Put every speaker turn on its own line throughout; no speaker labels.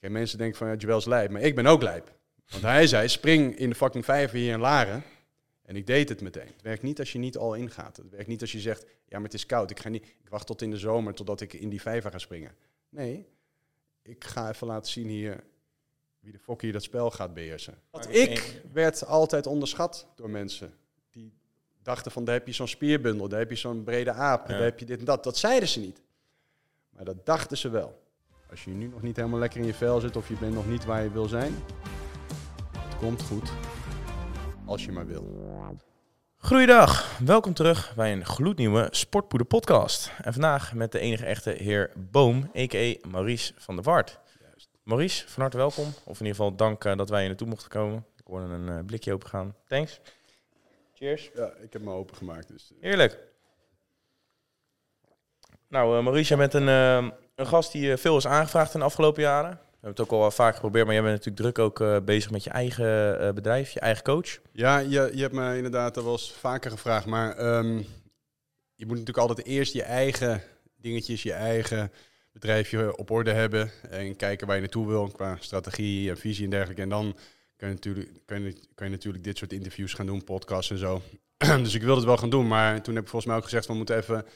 Mensen denken van, ja, Joel is lijp. Maar ik ben ook lijp. Want hij zei, spring in de fucking vijver hier in Laren. En ik deed het meteen. Het werkt niet als je niet al ingaat. Het werkt niet als je zegt, ja, maar het is koud. Ik, ga niet, ik wacht tot in de zomer, totdat ik in die vijver ga springen. Nee, ik ga even laten zien hier wie de fok hier dat spel gaat beheersen. Want ik werd altijd onderschat door mensen. Die dachten van, daar heb je zo'n spierbundel, daar heb je zo'n brede aap,
Ja.
daar heb je dit en dat. Dat zeiden ze niet. Maar dat dachten ze wel. Als je nu nog niet helemaal lekker in je vel zit of je bent nog niet waar je wil zijn, het komt goed. Als je maar wil.
Goeiedag, welkom terug bij een gloednieuwe Sportpoeder podcast. En vandaag met de enige echte heer Boom, a.k.a. Maurice van der Wart. Maurice, van harte welkom. Of in ieder geval dank eh, dat wij hier naartoe mochten komen. Ik hoorde een eh, blikje open gaan. Thanks. Cheers.
Ja, ik heb me opengemaakt. Dus, eh,
Heerlijk. Nou, eh, Maurice, jij bent een, een gast die eh, veel is aangevraagd in de afgelopen jaren. We hebben het ook al wel vaak geprobeerd, maar jij bent natuurlijk druk ook eh, bezig met je eigen eh, bedrijf, je eigen coach.
Ja, je, je hebt me inderdaad al wel eens vaker gevraagd, maar ehm, je moet natuurlijk altijd eerst je eigen dingetjes, je eigen bedrijfje op orde hebben en kijken waar je naartoe wil qua strategie en visie en dergelijke. En dan kan je natuurlijk, kan je, kan je natuurlijk dit soort interviews gaan doen, podcasts en zo. dus ik wilde het wel gaan doen, maar toen heb ik volgens mij ook gezegd we moeten even,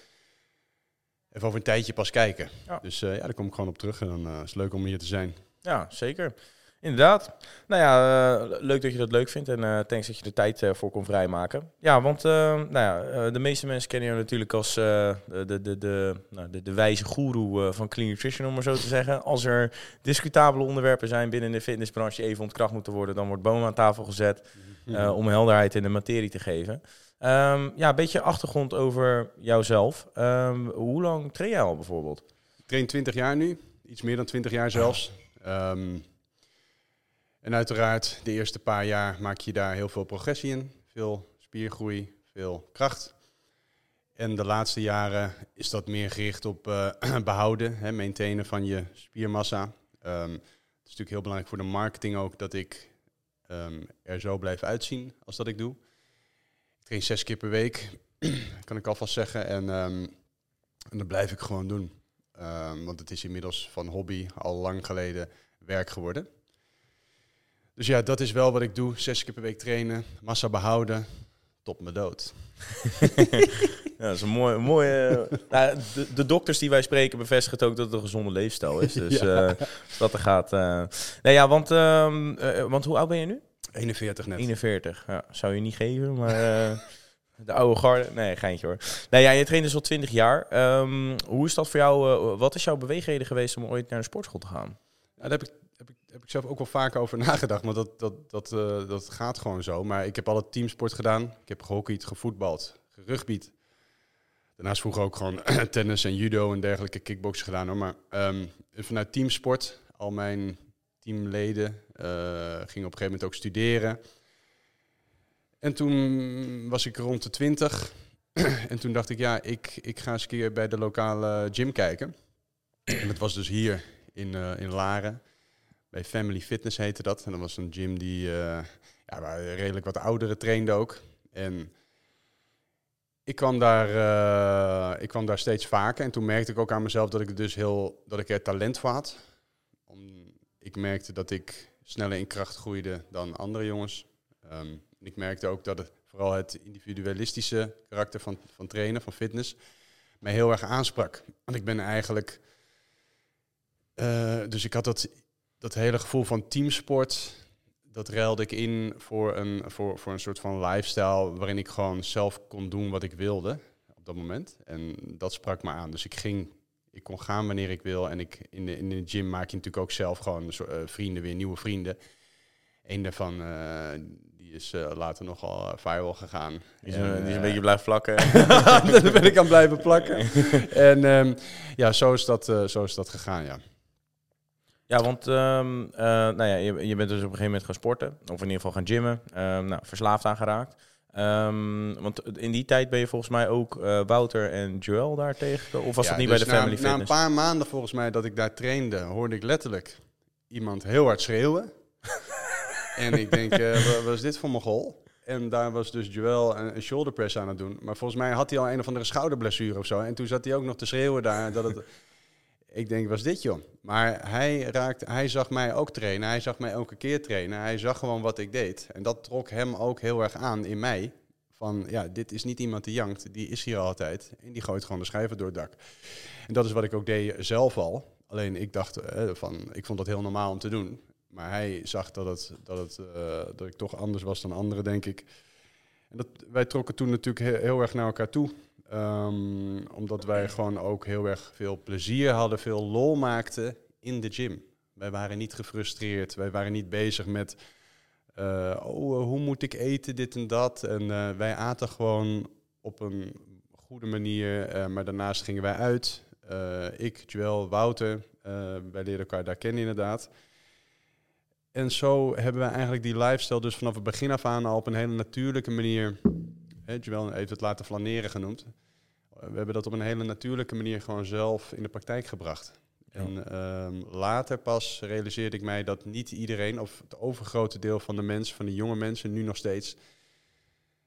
even over een tijdje pas kijken.
Ja.
Dus eh, ja, daar kom ik gewoon op terug en dan eh, is het leuk om hier te zijn.
Ja, zeker. Inderdaad. Nou ja, eh, leuk dat je dat leuk vindt en thanks dat je er tijd voor kon vrijmaken. Ja, want nou ja, de meeste mensen kennen jou natuurlijk als de, de, de, de, nou, de, de wijze goeroe van Clean Nutrition, om maar zo te zeggen. Als er discutabele onderwerpen zijn binnen de fitnessbranche die even ontkracht moeten worden, dan wordt Boom aan tafel gezet eh, om helderheid in de materie te geven. Ehm, ja, een beetje achtergrond over jouzelf. Ehm, hoe lang train jij al bijvoorbeeld?
Ik train 20 jaar nu, iets meer dan 20 jaar zelfs. Ehm, en uiteraard, de eerste paar jaar maak je daar heel veel progressie in. Veel spiergroei, veel kracht. En de laatste jaren is dat meer gericht op eh, behouden, hè, maintainen van je spiermassa. Het is natuurlijk heel belangrijk voor de marketing ook dat ik er zo blijf uitzien als dat ik doe. Ik train zes keer per week, kan ik alvast zeggen. En, ehm, en dat blijf ik gewoon doen. Ehm, want het is inmiddels van hobby al lang geleden werk geworden. Dus ja, dat is wel wat ik doe. Zes keer per week trainen, massa behouden, tot me dood.
Ja, dat is een mooie. mooie nou, de, de dokters die wij spreken bevestigen het ook dat het een gezonde leefstijl is. Dus
Ja.
eh, dat er gaat. nee, ja, want, ehm, eh, want hoe oud ben je nu?
41 net.
41. Ja, zou je niet geven, maar eh, de oude garde. Nee, geintje hoor. Nee, ja, je traint dus al 20 jaar. Ehm, hoe is dat voor jou? eh, wat is jouw beweegreden geweest om ooit naar een sportschool te gaan?
Ja, daar heb ik, heb, ik, heb ik zelf ook wel vaker over nagedacht, maar dat, dat, dat, eh, dat gaat gewoon zo. Maar ik heb altijd teamsport gedaan. Ik heb gehockeyd, gevoetbald, gerugbied. Daarnaast vroeger ook gewoon tennis en judo en dergelijke kickboksen gedaan. Hoor. Maar ehm, vanuit teamsport, al mijn teamleden eh, gingen op een gegeven moment ook studeren. En toen was ik rond de 20. en toen dacht ik, ja, ik, ik ga eens een keer bij de lokale gym kijken. En dat was dus hier in, eh, in Laren. Bij Family Fitness heette dat. En dat was een gym die eh, ja, waar redelijk wat ouderen trainde ook. En ik kwam, daar, ik kwam daar steeds vaker. En toen merkte ik ook aan mezelf dat ik, dus heel, dat ik er talent voor had. Om, ik merkte dat ik sneller in kracht groeide dan andere jongens. En ik merkte ook dat het, vooral het individualistische karakter van, van trainen, van fitness, mij heel erg aansprak. Want ik ben eigenlijk... eh, dus ik had dat, dat hele gevoel van teamsport, dat ruilde ik in voor een, voor, voor een soort van lifestyle waarin ik gewoon zelf kon doen wat ik wilde op dat moment. En dat sprak me aan. Dus ik ging, ik kon gaan wanneer ik wil. En ik, in, de, in de gym maak je natuurlijk ook zelf gewoon een eh, vrienden, weer nieuwe vrienden. Eén daarvan, eh, die is eh, later nogal viral gegaan.
Die is,
En,
een- die is een beetje blijven vlakken.
daar ben ik aan blijven plakken. en ehm, ja, zo is, dat, zo is dat gegaan, ja.
Ja, want ehm, eh, nou ja, je, je bent dus op een gegeven moment gaan sporten. Of in ieder geval gaan gymmen. Ehm, nou, verslaafd aan geraakt. Ehm, want in die tijd ben je volgens mij ook eh, Wouter en Joel daar tegen. Of was
Ja,
dat niet
dus
bij de
na-
Family
Na een
Fitness?
paar maanden volgens mij dat ik daar trainde, hoorde ik letterlijk iemand heel hard schreeuwen. en ik denk, eh, wa- wat is dit voor mogol? En daar was dus Joel een, een shoulder press aan het doen. Maar volgens mij had hij al een of andere schouderblessure of zo. En toen zat hij ook nog te schreeuwen daar. Dat het... Ik denk, was dit joh? Maar hij, raakte, hij zag mij ook trainen. Hij zag mij elke keer trainen. Hij zag gewoon wat ik deed. En dat trok hem ook heel erg aan in mij. Van, ja, dit is niet iemand die jankt. Die is hier altijd. En die gooit gewoon de schijven door het dak. En dat is wat ik ook deed zelf al. Alleen ik dacht, eh, van, ik vond dat heel normaal om te doen. Maar hij zag dat, het, dat, het, eh, dat ik toch anders was dan anderen, denk ik. En dat, wij trokken toen natuurlijk heel, erg naar elkaar toe. Ehm, omdat wij gewoon ook heel erg veel plezier hadden, veel lol maakten in de gym. Wij waren niet gefrustreerd. Wij waren niet bezig met, uh, oh, hoe moet ik eten, dit en dat. En wij aten gewoon op een goede manier. maar daarnaast gingen wij uit. ik, Joel, Wouter, wij leerden elkaar daar kennen inderdaad. En zo hebben we eigenlijk die lifestyle dus vanaf het begin af aan al op een hele natuurlijke manier, Joel heeft het laten flaneren genoemd, we hebben dat op een hele natuurlijke manier gewoon zelf in de praktijk gebracht. En ehm, later pas realiseerde ik mij dat niet iedereen, of het overgrote deel van de mensen, van de jonge mensen, nu nog steeds,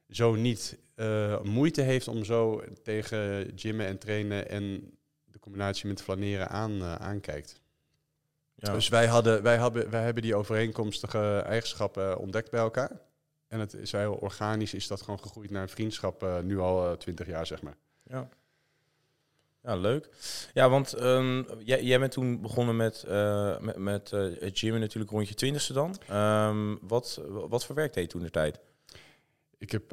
zo niet uh, moeite heeft om zo tegen gymmen en trainen en de combinatie met flaneren aan, uh, aankijkt. Dus wij, hadden, wij, hebben, wij hebben die overeenkomstige eigenschappen ontdekt bij elkaar. En het is heel organisch, is dat gewoon gegroeid naar een vriendschap, uh, nu al eh, twintig jaar, zeg maar.
Ja. Ja, leuk. Ja, want um, jij, jij bent toen begonnen met, uh, met, met gymmen natuurlijk rond je twintigste dan. Um, wat, wat voor werk deed je toen de tijd?
Ik heb,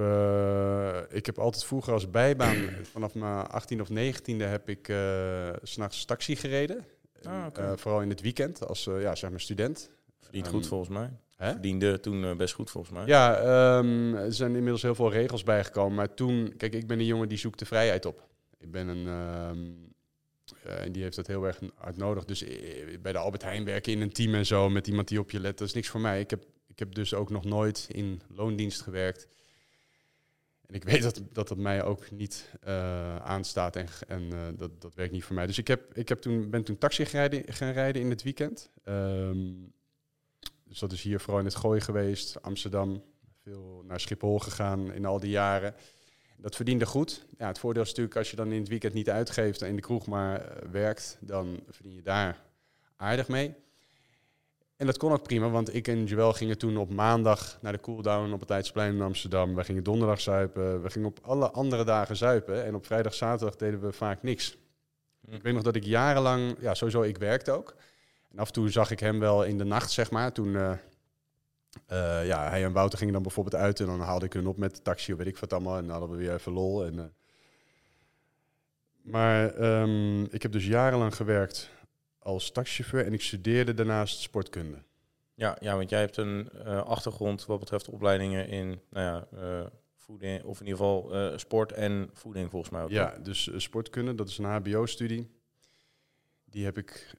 ik heb altijd vroeger als bijbaan, vanaf mijn 18 of 19e heb ik uh, s'nachts taxi gereden. Ah, vooral in het weekend als ja, zeg maar student.
Verdient goed volgens mij. Hè? Verdiende toen uh, best goed volgens mij.
Ja, um, er zijn inmiddels heel veel regels bijgekomen. Maar toen, kijk, ik ben een jongen die zoekt de vrijheid op. Ik ben een... Um, en die heeft dat heel erg hard nodig. Dus bij de Albert Heijn werken in een team en zo, met iemand die op je let, dat is niks voor mij. Ik heb, ik heb dus ook nog nooit in loondienst gewerkt. En ik weet dat, dat dat mij ook niet uh, aanstaat en, en uh, dat, dat werkt niet voor mij. Dus ik, heb, ik heb toen, ben toen taxi gaan rijden in het weekend. Um, dus dat is hier vooral in het Gooi geweest, Amsterdam. Veel naar Schiphol gegaan in al die jaren. Dat verdiende goed. Ja, het voordeel is natuurlijk als je dan in het weekend niet uitgeeft en in de kroeg maar uh, werkt, dan verdien je daar aardig mee. En dat kon ook prima, want ik en Joel gingen toen op maandag naar de cooldown op het Leidsplein in Amsterdam. We gingen donderdag zuipen, we gingen op alle andere dagen zuipen. En op vrijdag, zaterdag deden we vaak niks. Hm. Ik weet nog dat ik jarenlang, ja sowieso, ik werkte ook. En af en toe zag ik hem wel in de nacht, zeg maar. Toen, uh, uh, ja, hij en Wouter gingen dan bijvoorbeeld uit en dan haalde ik hun op met de taxi of weet ik wat allemaal. En dan hadden we weer even lol. En, uh... Maar um, ik heb dus jarenlang gewerkt als taxichauffeur en ik studeerde daarnaast sportkunde.
Ja, ja want jij hebt een achtergrond wat betreft opleidingen in nou ja, voeding, of in ieder geval sport en voeding volgens mij ook.
Ja, dus sportkunde, dat is een HBO-studie. Die heb ik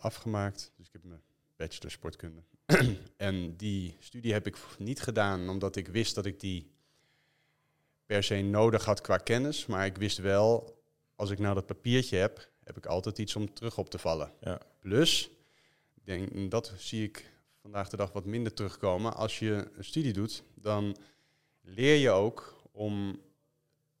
afgemaakt. Dus ik heb mijn bachelor sportkunde. en die studie heb ik niet gedaan omdat ik wist dat ik die per se nodig had qua kennis. Maar ik wist wel, als ik nou dat papiertje heb, heb ik altijd iets om terug op te vallen. Ja. Plus, ik denk, dat zie ik vandaag de dag wat minder terugkomen. Als je een studie doet, dan leer je ook om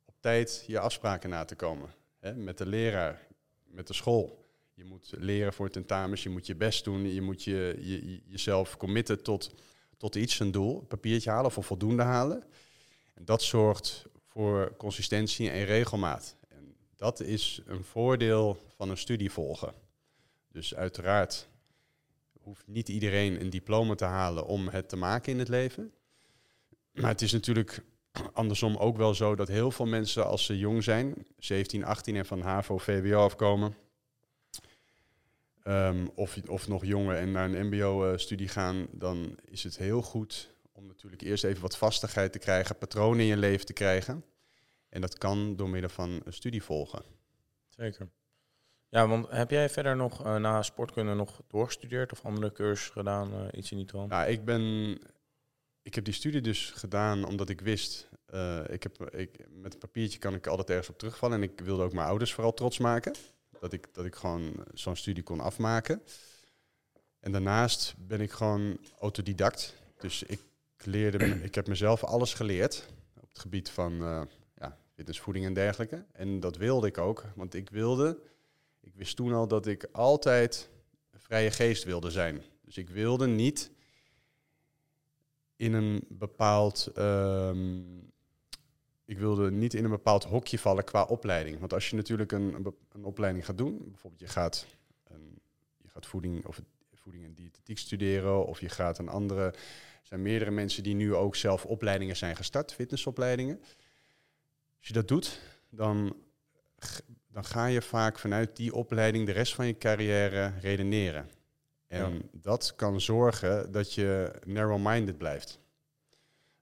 op tijd je afspraken na te komen. Hè? Met de leraar, met de school. Je moet leren voor tentamens, je moet je best doen, je moet je, je, jezelf committen tot, tot iets, een doel, een papiertje halen of een voldoende halen. En dat zorgt voor consistentie en regelmaat. Dat is een voordeel van een studie volgen. Dus uiteraard hoeft niet iedereen een diploma te halen om het te maken in het leven. Maar het is natuurlijk andersom ook wel zo dat heel veel mensen als ze jong zijn, 17, 18 en van HAVO, VWO afkomen, um, of, of nog jonger en naar een MBO-studie gaan, dan is het heel goed om natuurlijk eerst even wat vastigheid te krijgen, patronen in je leven te krijgen. En dat kan door middel van een studie volgen.
Zeker. Ja, want heb jij verder nog uh, na sportkunde nog doorgestudeerd of andere cursus gedaan, uh, iets in die trant?
Ja, ik ben... Ik heb die studie dus gedaan omdat ik wist... Uh, ik heb, ik, met een papiertje kan ik altijd ergens op terugvallen. En ik wilde ook mijn ouders vooral trots maken. Dat ik, dat ik gewoon zo'n studie kon afmaken. En daarnaast ben ik gewoon autodidact. Dus ik leerde, ik heb mezelf alles geleerd op het gebied van fitnessvoeding en dergelijke. En dat wilde ik ook, want ik wilde, Ik wist toen al dat ik altijd vrije geest wilde zijn. Dus ik wilde niet in een bepaald. ehm, ik wilde niet in een bepaald hokje vallen qua opleiding. Want als je natuurlijk een, een, opleiding gaat doen, bijvoorbeeld je gaat, een, je gaat voeding, of voeding en diëtetiek studeren, of je gaat een andere. Er zijn meerdere mensen die nu ook zelf opleidingen zijn gestart, fitnessopleidingen. Als je dat doet, dan, dan ga je vaak vanuit die opleiding de rest van je carrière redeneren. En
Ja.
dat kan zorgen dat je narrow-minded blijft.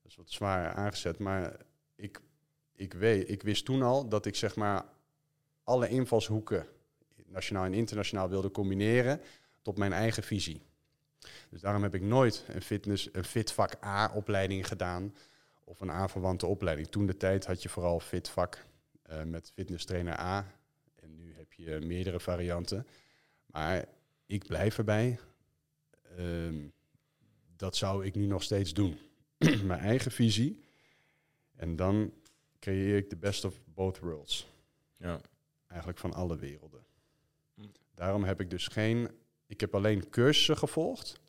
Dat is wat zwaar aangezet, maar ik, weet, ik wist toen al dat ik zeg maar alle invalshoeken, nationaal en internationaal, wilde combineren tot mijn eigen visie. Dus daarom heb ik nooit een, fitness, een fitvak A-opleiding gedaan of een aanverwante opleiding. Toen de tijd had je vooral fitvak eh met fitnesstrainer A. En nu heb je meerdere varianten. Maar ik blijf erbij. Ehm, dat zou ik nu nog steeds doen. Mijn eigen visie. En dan creëer ik de best of both worlds.
Ja.
Eigenlijk van alle werelden.
Hm.
Daarom heb ik dus geen... Ik heb alleen cursussen gevolgd.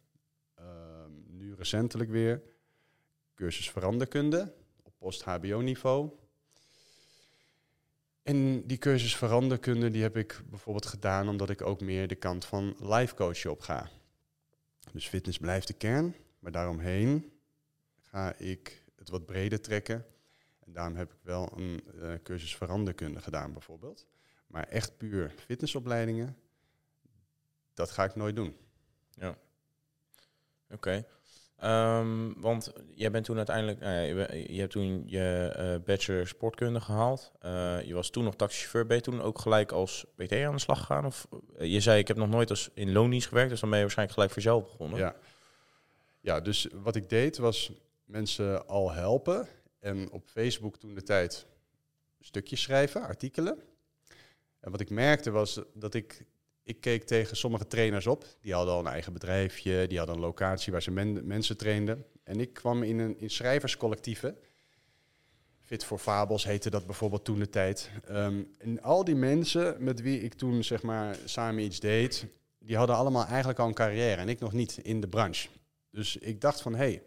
Ehm, nu recentelijk weer. Cursus veranderkunde op post-HBO-niveau. En die cursus veranderkunde die heb ik bijvoorbeeld gedaan omdat ik ook meer de kant van life coachen op ga. Dus fitness blijft de kern, maar daaromheen ga ik het wat breder trekken. En daarom heb ik wel een eh, cursus veranderkunde gedaan bijvoorbeeld. Maar echt puur fitnessopleidingen, dat ga ik nooit doen.
Oké. Ehm, want jij bent toen uiteindelijk, nou ja, je, hebt toen je eh, bachelor sportkunde gehaald. Eh, je was toen nog taxichauffeur. Ben je toen ook gelijk als PT aan de slag gegaan? Of je zei, ik heb nog nooit als in loondienst gewerkt, dus dan ben je waarschijnlijk gelijk voor jezelf begonnen.
Ja. ja, dus wat ik deed was mensen al helpen. En op Facebook toen de tijd stukjes schrijven, artikelen. En wat ik merkte was dat ik, ik keek tegen sommige trainers op. Die hadden al een eigen bedrijfje, die hadden een locatie waar ze men- mensen trainden. En ik kwam in, een, in schrijverscollectieven. Fit voor Fabels heette dat bijvoorbeeld toen de tijd. Ehm, en al die mensen met wie ik toen zeg maar samen iets deed, die hadden allemaal eigenlijk al een carrière en ik nog niet in de branche. Dus ik dacht van, hé, hey,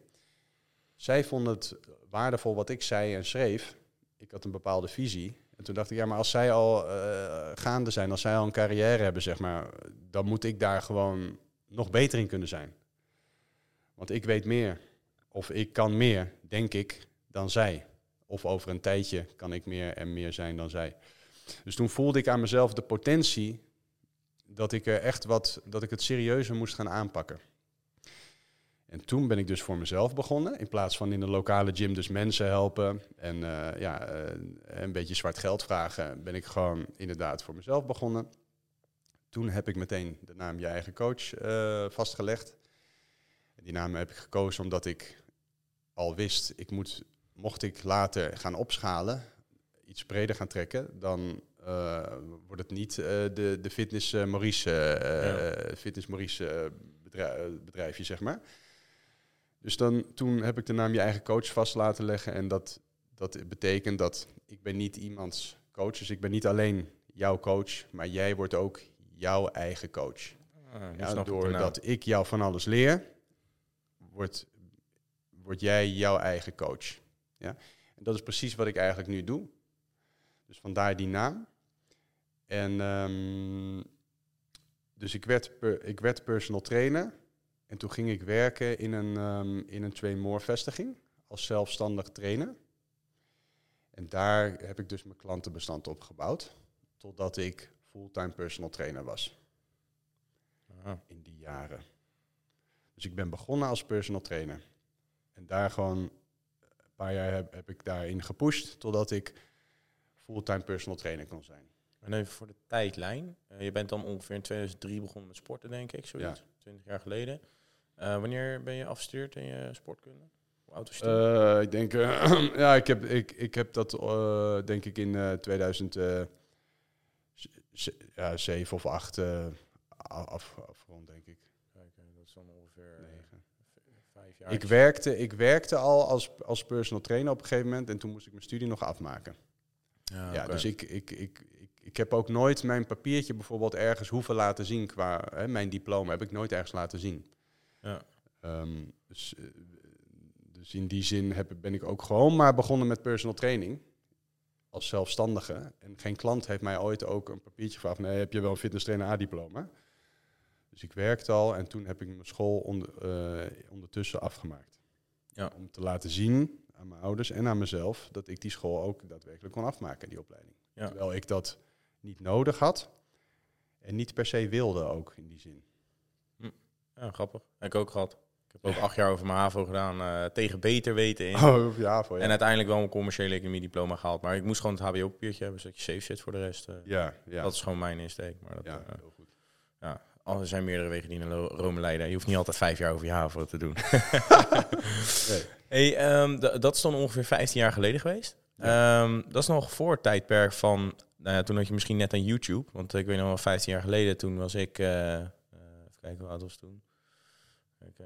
zij vonden het waardevol wat ik zei en schreef. Ik had een bepaalde visie. En toen dacht ik, ja, maar als zij al eh, gaande zijn, als zij al een carrière hebben, zeg maar, dan moet ik daar gewoon nog beter in kunnen zijn. Want ik weet meer, of ik kan meer, denk ik, dan zij. Of over een tijdje kan ik meer en meer zijn dan zij. Dus toen voelde ik aan mezelf de potentie dat ik er echt wat, dat ik het serieuzer moest gaan aanpakken. En toen ben ik dus voor mezelf begonnen. In plaats van in de lokale gym dus mensen helpen en eh, ja, eh, een beetje zwart geld vragen, ben ik gewoon inderdaad voor mezelf begonnen. Toen heb ik meteen de naam Je Eigen Coach eh, vastgelegd. Die naam heb ik gekozen omdat ik al wist, ik moet, mocht ik later gaan opschalen, iets breder gaan trekken, dan wordt het niet de, de Fitness Maurice,
Ja.
Fitness Maurice bedrij- bedrijfje, zeg maar. Dus dan, toen heb ik de naam Je Eigen Coach vast laten leggen. En dat, dat betekent dat ik ben niet iemands coach. Dus ik ben niet alleen jouw coach, maar jij wordt ook jouw eigen coach.
Ah,
Ja,
snap ik
doordat ik jou van alles leer, word, word jij jouw eigen coach. Ja? En dat is precies wat ik eigenlijk nu doe. Dus vandaar die naam. En ehm, dus ik werd, per- ik werd personal trainer. En toen ging ik werken in een, ehm in een Train More vestiging als zelfstandig trainer. En daar heb ik dus mijn klantenbestand opgebouwd. Totdat ik fulltime personal trainer was
Ah,
in die jaren. Dus ik ben begonnen als personal trainer. En daar gewoon een paar jaar heb, heb ik daarin gepusht totdat ik fulltime personal trainer kon zijn.
En even voor de tijdlijn. Eh, je bent dan ongeveer in 2003 begonnen met sporten, denk ik, zoiets. 20 jaar geleden. Eh, wanneer ben je afgestuurd in je sportkunde? Hoe oud was je toen?
Eh, ik denk, eh, ja, ik heb, ik, ik heb dat denk ik in eh 2000 eh, z- z- ja, zeven of acht eh, af, afgerond, denk ik.
Kijk, dat is dan ongeveer
Negen.
vijf jaar.
Ik werkte, ik werkte al als, als personal trainer op een gegeven moment en toen moest ik mijn studie nog afmaken.
Ja,
dus ik, ik, ik, ik, ik heb ook nooit mijn papiertje bijvoorbeeld ergens hoeven laten zien qua hè, mijn diploma. Heb ik nooit ergens laten zien.
Ja.
Ehm, dus, eh, dus in die zin heb, ben ik ook gewoon maar begonnen met personal training. Als zelfstandige. En geen klant heeft mij ooit ook een papiertje gevraagd. Nee, heb je wel een fitness trainer A-diploma? Dus ik werkte al en toen heb ik mijn school onder, eh, ondertussen afgemaakt.
Ja.
Om te laten zien aan mijn ouders en aan mezelf dat ik die school ook daadwerkelijk kon afmaken, die opleiding.
Ja.
Terwijl ik dat niet nodig had en niet per se wilde ook in die zin.
Ja, grappig. Heb ik ook gehad. Ik heb ook acht jaar over mijn HAVO gedaan, eh, tegen beter weten in.
Oh, ja, voor
En uiteindelijk wel een commerciële economie diploma gehaald. Maar ik moest gewoon het HBO-papiertje hebben, zodat je safe zit voor de rest. eh.
Ja, ja.
Dat is gewoon mijn insteek. Maar dat,
ja,
eh,
heel goed.
ja, er zijn meerdere wegen die naar Rome leiden. Je hoeft niet altijd vijf jaar over je HAVO te doen.
Nee.
Hey, ehm, dat is dan ongeveer 15 jaar geleden geweest. Ehm, dat is nog voor het tijdperk van... Nou ja, toen had je misschien net aan YouTube. Want ik weet nog wel, 15 jaar geleden, toen was ik... eh, eh, even kijken, hoe oud was toen? Kijk,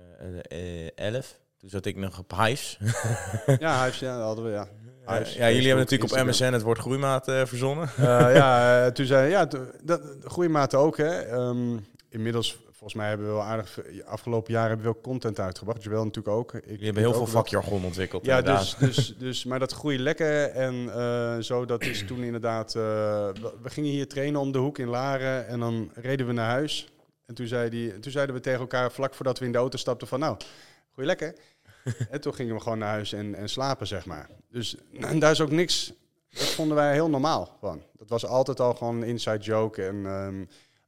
eh, eh, 11. Toen zat ik nog op Hives.
Ja, Hives, ja, dat hadden we, ja.
ja,
Hives,
ja, jullie hebben natuurlijk op MSN het woord groeimaat eh, verzonnen.
Eh, ja, eh, toen zei ja, dat, maten ook, hè. Ehm, inmiddels, volgens mij hebben we wel aardig, afgelopen jaren hebben we wel content uitgebracht. Joël natuurlijk ook. Ik,
Jullie hebben heel veel
wel.
vakjargon ontwikkeld.
Ja,
inderdaad.
dus, dus, dus, maar dat groeit lekker en eh, zo, dat is toen inderdaad... eh, we, we gingen hier trainen om de hoek in Laren en dan reden we naar huis. En toen, zei die, toen zeiden we tegen elkaar, vlak voordat we in de auto stapten, van nou, goeie lekker. en toen gingen we gewoon naar huis en, en slapen, zeg maar. Dus en daar is ook niks, dat vonden wij heel normaal gewoon. Dat was altijd al gewoon een inside joke en... ehm,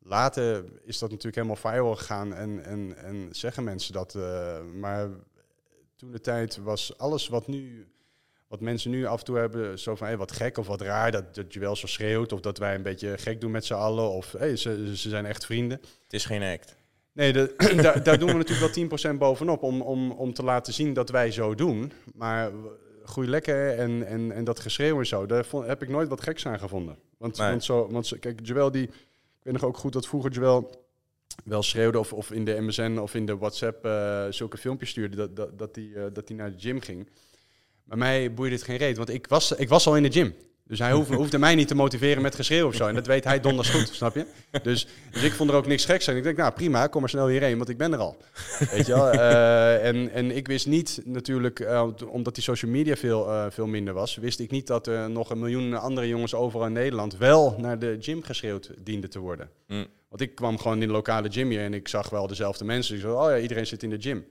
Later is dat natuurlijk helemaal viral gegaan en, en, en zeggen mensen dat. eh, maar toen de tijd was alles wat nu, wat mensen nu af en toe hebben, zo van hey, wat gek of wat raar, dat, dat je wel zo schreeuwt of dat wij een beetje gek doen met z'n allen of hey, ze, ze zijn echt vrienden.
Het is geen act.
Nee, de, daar, daar doen we natuurlijk wel 10% bovenop om, om, om te laten zien dat wij zo doen. Maar groei lekker en, en, en dat geschreeuw en zo, daar vond, heb ik nooit wat geks aan gevonden. Want,
Nee.
want, zo, want kijk, Joël die, ik weet nog ook goed dat vroeger Joël wel schreeuwde of, of in de MSN of in de WhatsApp eh, zulke filmpjes stuurde dat, dat, dat hij eh, dat hij naar de gym ging. Maar mij boeide het geen reet, want ik was, ik was al in de gym. Dus hij hoefde, hoefde mij niet te motiveren met geschreeuw of zo. En dat weet hij donders goed, snap je? Dus, dus ik vond er ook niks geks aan. Ik denk, nou prima, kom maar snel hierheen, want ik ben er al. Weet je wel? Eh, en, en ik wist niet natuurlijk, eh, omdat die social media veel, eh, veel minder was, wist ik niet dat er nog een miljoen andere jongens overal in Nederland wel naar de gym geschreeuwd dienden te worden.
Mm.
Want ik kwam gewoon in de lokale gym hier en ik zag wel dezelfde mensen. Die zo, oh ja, iedereen zit in de gym.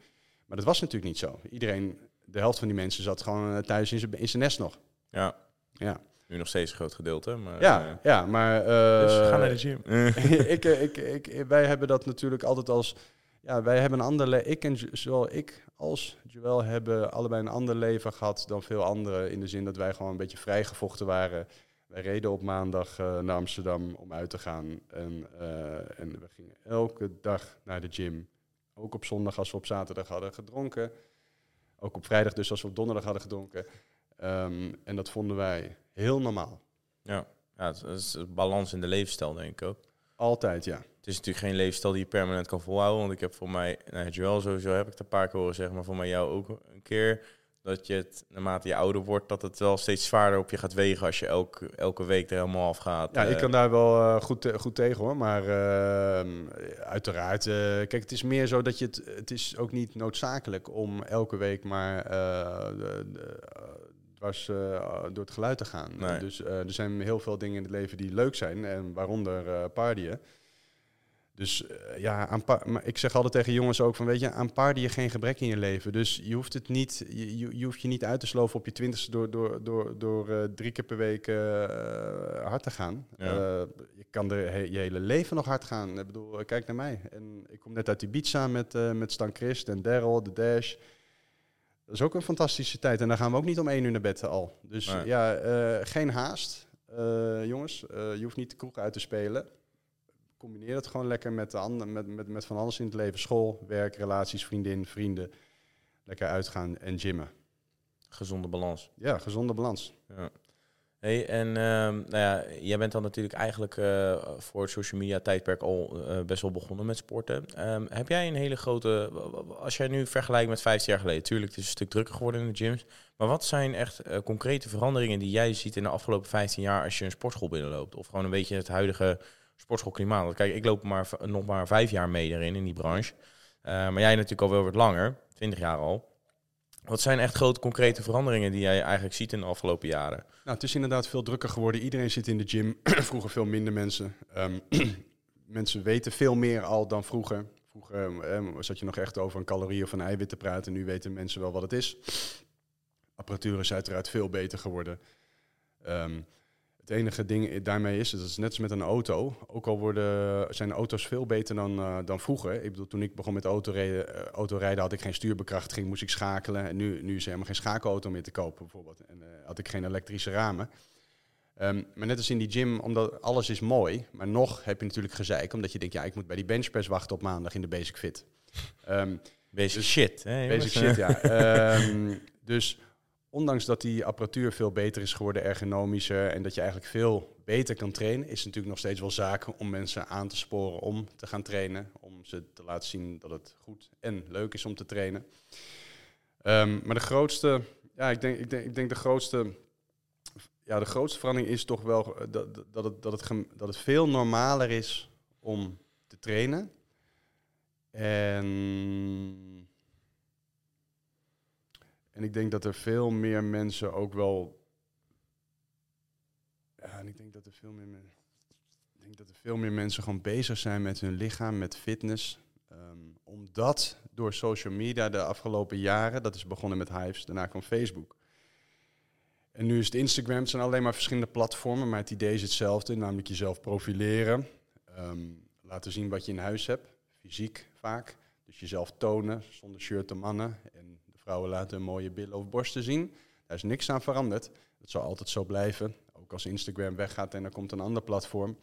Maar dat was natuurlijk niet zo. Iedereen, de helft van die mensen zat gewoon eh, thuis in zijn in zijn nest nog.
Ja,
Ja,
nu nog steeds een groot gedeelte. Maar,
ja,
eh,
ja maar... eh,
dus ga naar de gym.
ik, ik, ik, wij hebben dat natuurlijk altijd als... Ja, wij hebben een ander leven. Ik en zowel ik als Joël hebben allebei een ander leven gehad dan veel anderen. In de zin dat wij gewoon een beetje vrijgevochten waren. Wij reden op maandag naar Amsterdam om uit te gaan. En, eh, en we gingen elke dag naar de gym. Ook op zondag als we op zaterdag hadden gedronken. Ook op vrijdag dus als we op donderdag hadden gedronken. Ehm, en dat vonden wij heel normaal.
Ja, ja het is een balans in de levensstijl, denk ik ook.
Altijd, ja.
Het is natuurlijk geen levensstijl die je permanent kan volhouden. Want ik heb voor mij, nou, Joel sowieso heb ik het een paar keer horen zeggen, maar voor mij jou ook een keer. Dat je het, naarmate je ouder wordt, dat het wel steeds zwaarder op je gaat wegen als je elke, elke week er helemaal af gaat.
Ja, ik
Eh,
kan daar wel eh, goed, goed tegen hoor. Maar ehm, uiteraard, eh, kijk, het is meer zo dat je het. Het is ook niet noodzakelijk om elke week maar dwars door het geluid te gaan.
Nee.
Dus er zijn heel veel dingen in het leven die leuk zijn, en waaronder partyen. Dus eh, ja, aan maar ik zeg altijd tegen jongens ook van, weet je, aan partyen geen gebrek in je leven. Dus je hoeft het niet, je, je, je hoeft je niet uit te sloven op je twintigste door, door, door, door eh, drie keer per week eh, hard te gaan.
Ja.
Je kan de, he- je hele leven nog hard gaan. Ik bedoel, kijk naar mij. En ik kom net uit Ibiza met, met Stan Christ en Daryl, de Dash. Dat is ook een fantastische tijd. En dan gaan we ook niet om één uur naar bed al. Dus
Nee.
ja, geen haast, jongens. Je hoeft niet de kroeg uit te spelen. Combineer het gewoon lekker met, de ander, met, met, met van alles in het leven. School, werk, relaties, vriendin, vrienden. Lekker uitgaan en gymmen.
Gezonde balans.
Ja, gezonde balans.
Ja. Hey, en ehm, nou ja, jij bent dan natuurlijk eigenlijk eh, voor het social media tijdperk al eh, best wel begonnen met sporten. Ehm, heb jij een hele grote, als jij nu vergelijkt met 15 jaar geleden, natuurlijk het is een stuk drukker geworden in de gyms, maar wat zijn echt eh, concrete veranderingen die jij ziet in de afgelopen 15 jaar als je een sportschool binnenloopt? Of gewoon een beetje het huidige sportschoolklimaat? Want kijk, ik loop maar, nog maar vijf jaar mee erin, in die branche. maar jij natuurlijk al wel wat langer, 20 jaar al. Wat zijn echt grote concrete veranderingen die jij eigenlijk ziet in de afgelopen jaren?
Nou, het is inderdaad veel drukker geworden. Iedereen zit in de gym. vroeger veel minder mensen. Um, mensen weten veel meer al dan vroeger. Vroeger um, zat je nog echt over een calorie of een eiwit te praten. Nu weten mensen wel wat het is. Apparatuur is uiteraard veel beter geworden. Um, het enige ding daarmee is, dat is net als met een auto. Ook al worden, zijn auto's veel beter dan, uh, dan vroeger. Ik bedoel, toen ik begon met autorijden, uh, autorijden had ik geen stuurbekrachtiging, moest ik schakelen. En nu, nu is er helemaal geen schakelauto meer te kopen bijvoorbeeld. En uh, had ik geen elektrische ramen. Um, maar net als in die gym, omdat alles is mooi, maar nog heb je natuurlijk gezeik, omdat je denkt, ja, ik moet bij die benchpress wachten op maandag in de Basic Fit.
Um, basic dus, shit. Hè,
basic shit, ja. um, dus ondanks dat die apparatuur veel beter is geworden, ergonomischer, en dat je eigenlijk veel beter kan trainen, is het natuurlijk nog steeds wel zaken om mensen aan te sporen om te gaan trainen. Om ze te laten zien dat het goed en leuk is om te trainen. Um, maar de grootste, ja, ik denk, ik denk, ik denk de grootste, ja, de grootste verandering is toch wel dat, dat, het, dat, het, dat het veel normaler is om te trainen. En en ik denk dat er veel meer mensen ook wel. Ja, en ik denk dat er veel meer. Ik denk dat er veel meer mensen gewoon bezig zijn met hun lichaam, met fitness. Um, omdat door social media de afgelopen jaren, dat is begonnen met Hives, daarna kwam Facebook. En nu is het Instagram, het zijn alleen maar verschillende platformen, maar het idee is hetzelfde, namelijk jezelf profileren. Um, laten zien wat je in huis hebt, fysiek vaak. Dus jezelf tonen, zonder shirt de mannen. En Vrouwen laten mooie billen of borsten zien. Daar is niks aan veranderd. Dat zal altijd zo blijven. Ook als Instagram weggaat en er komt een ander platform.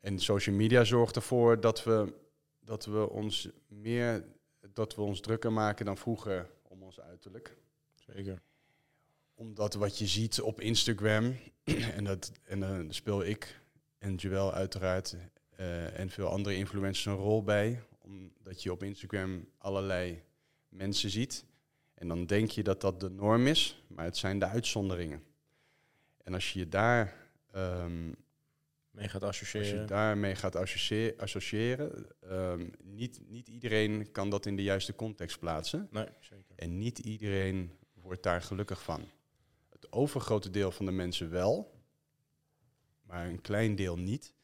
En social media zorgt ervoor dat we, dat we ons meer dat we ons drukker maken dan vroeger om ons uiterlijk.
Zeker.
Omdat wat je ziet op Instagram, en dat en dan speel ik en Joel uiteraard uh, en veel andere influencers een rol bij. Omdat je op Instagram allerlei mensen ziet. En dan denk je dat dat de norm is, maar het zijn de uitzonderingen. En als je je daar um,
mee gaat associëren.
Als je daarmee gaat associëren, associëren um, niet, niet iedereen kan dat in de juiste context plaatsen.
Nee, zeker.
En niet iedereen wordt daar gelukkig van. Het overgrote deel van de mensen wel, maar een klein deel niet.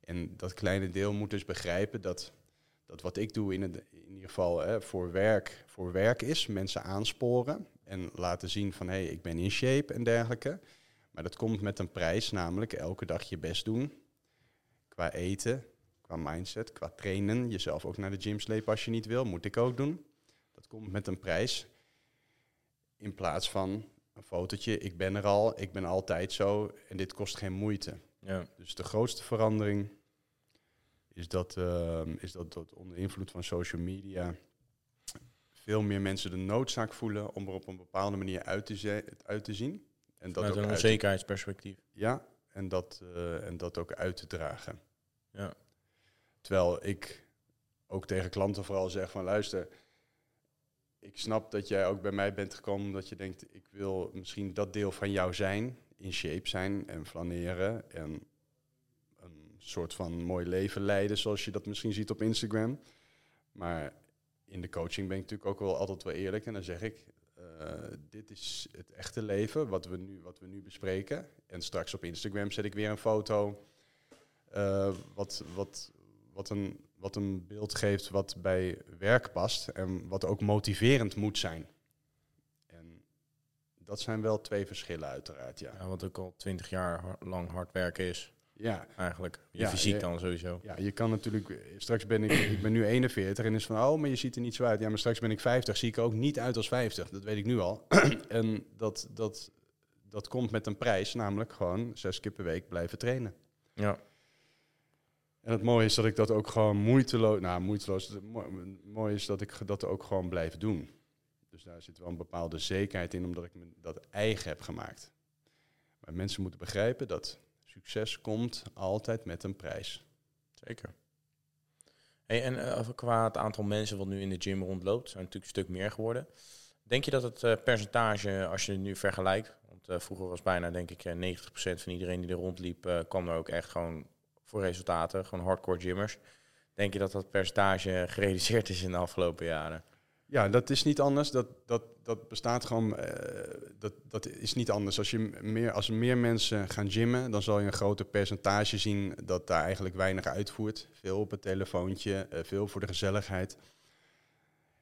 En dat kleine deel moet dus begrijpen dat, dat wat ik doe in, het, in ieder geval hè, voor, werk, voor werk is. Mensen aansporen en laten zien van hé, hey, ik ben in shape en dergelijke. Maar dat komt met een prijs, namelijk elke dag je best doen. Qua eten, qua mindset, qua trainen. Jezelf ook naar de gym slepen als je niet wil, moet ik ook doen. Dat komt met een prijs. In plaats van een fotootje, ik ben er al, ik ben altijd zo en dit kost geen moeite.
Ja.
Dus de grootste verandering is dat, uh, is dat, dat onder invloed van social media veel meer mensen de noodzaak voelen om er op een bepaalde manier uit te, uit te zien.
En dat Met een onzekerheidsperspectief.
Ja, en dat, uh, en dat ook uit te dragen.
Ja.
Terwijl ik ook tegen klanten vooral zeg van luister, ik snap dat jij ook bij mij bent gekomen omdat je denkt, ik wil misschien dat deel van jou zijn, in shape zijn en flaneren en soort van mooi leven leiden, zoals je dat misschien ziet op Instagram. Maar in de coaching ben ik natuurlijk ook wel altijd wel eerlijk. En dan zeg ik, uh, dit is het echte leven, wat we, nu, wat we nu bespreken. En straks op Instagram zet ik weer een foto uh, wat, wat, wat, een, wat een beeld geeft wat bij werk past. En wat ook motiverend moet zijn. En dat zijn wel twee verschillen uiteraard, ja.
ja wat ook al twintig jaar lang hard werken is.
Ja.
Eigenlijk. Je fysiek dan sowieso.
Ja, je kan natuurlijk... Straks ben ik... ik ben nu 41 en is van... Oh, maar je ziet er niet zo uit. Ja, maar straks ben ik 50. Zie ik ook niet uit als 50. Dat weet ik nu al. en dat, dat, dat komt met een prijs. Namelijk gewoon zes keer per week blijven trainen.
Ja.
En het mooie is dat ik dat ook gewoon moeiteloos... Nou, moeiteloos... Het mooie is dat ik dat ook gewoon blijf doen. Dus daar zit wel een bepaalde zekerheid in, omdat ik me dat eigen heb gemaakt. Maar mensen moeten begrijpen dat succes komt altijd met een prijs.
Zeker. Hey, en uh, qua het aantal mensen wat nu in de gym rondloopt, zijn natuurlijk een stuk meer geworden. Denk je dat het uh, percentage, als je het nu vergelijkt, want uh, vroeger was bijna denk ik 90% van iedereen die er rondliep, kwam er ook echt gewoon voor resultaten, gewoon hardcore gymmers. Denk je dat dat percentage gereduceerd is in de afgelopen jaren?
Ja, dat is niet anders. Dat, dat, dat bestaat gewoon. Uh, dat, dat is niet anders. Als, je meer, als er meer mensen gaan gymmen, dan zal je een groter percentage zien dat daar eigenlijk weinig uitvoert. Veel op het telefoontje, uh, veel voor de gezelligheid.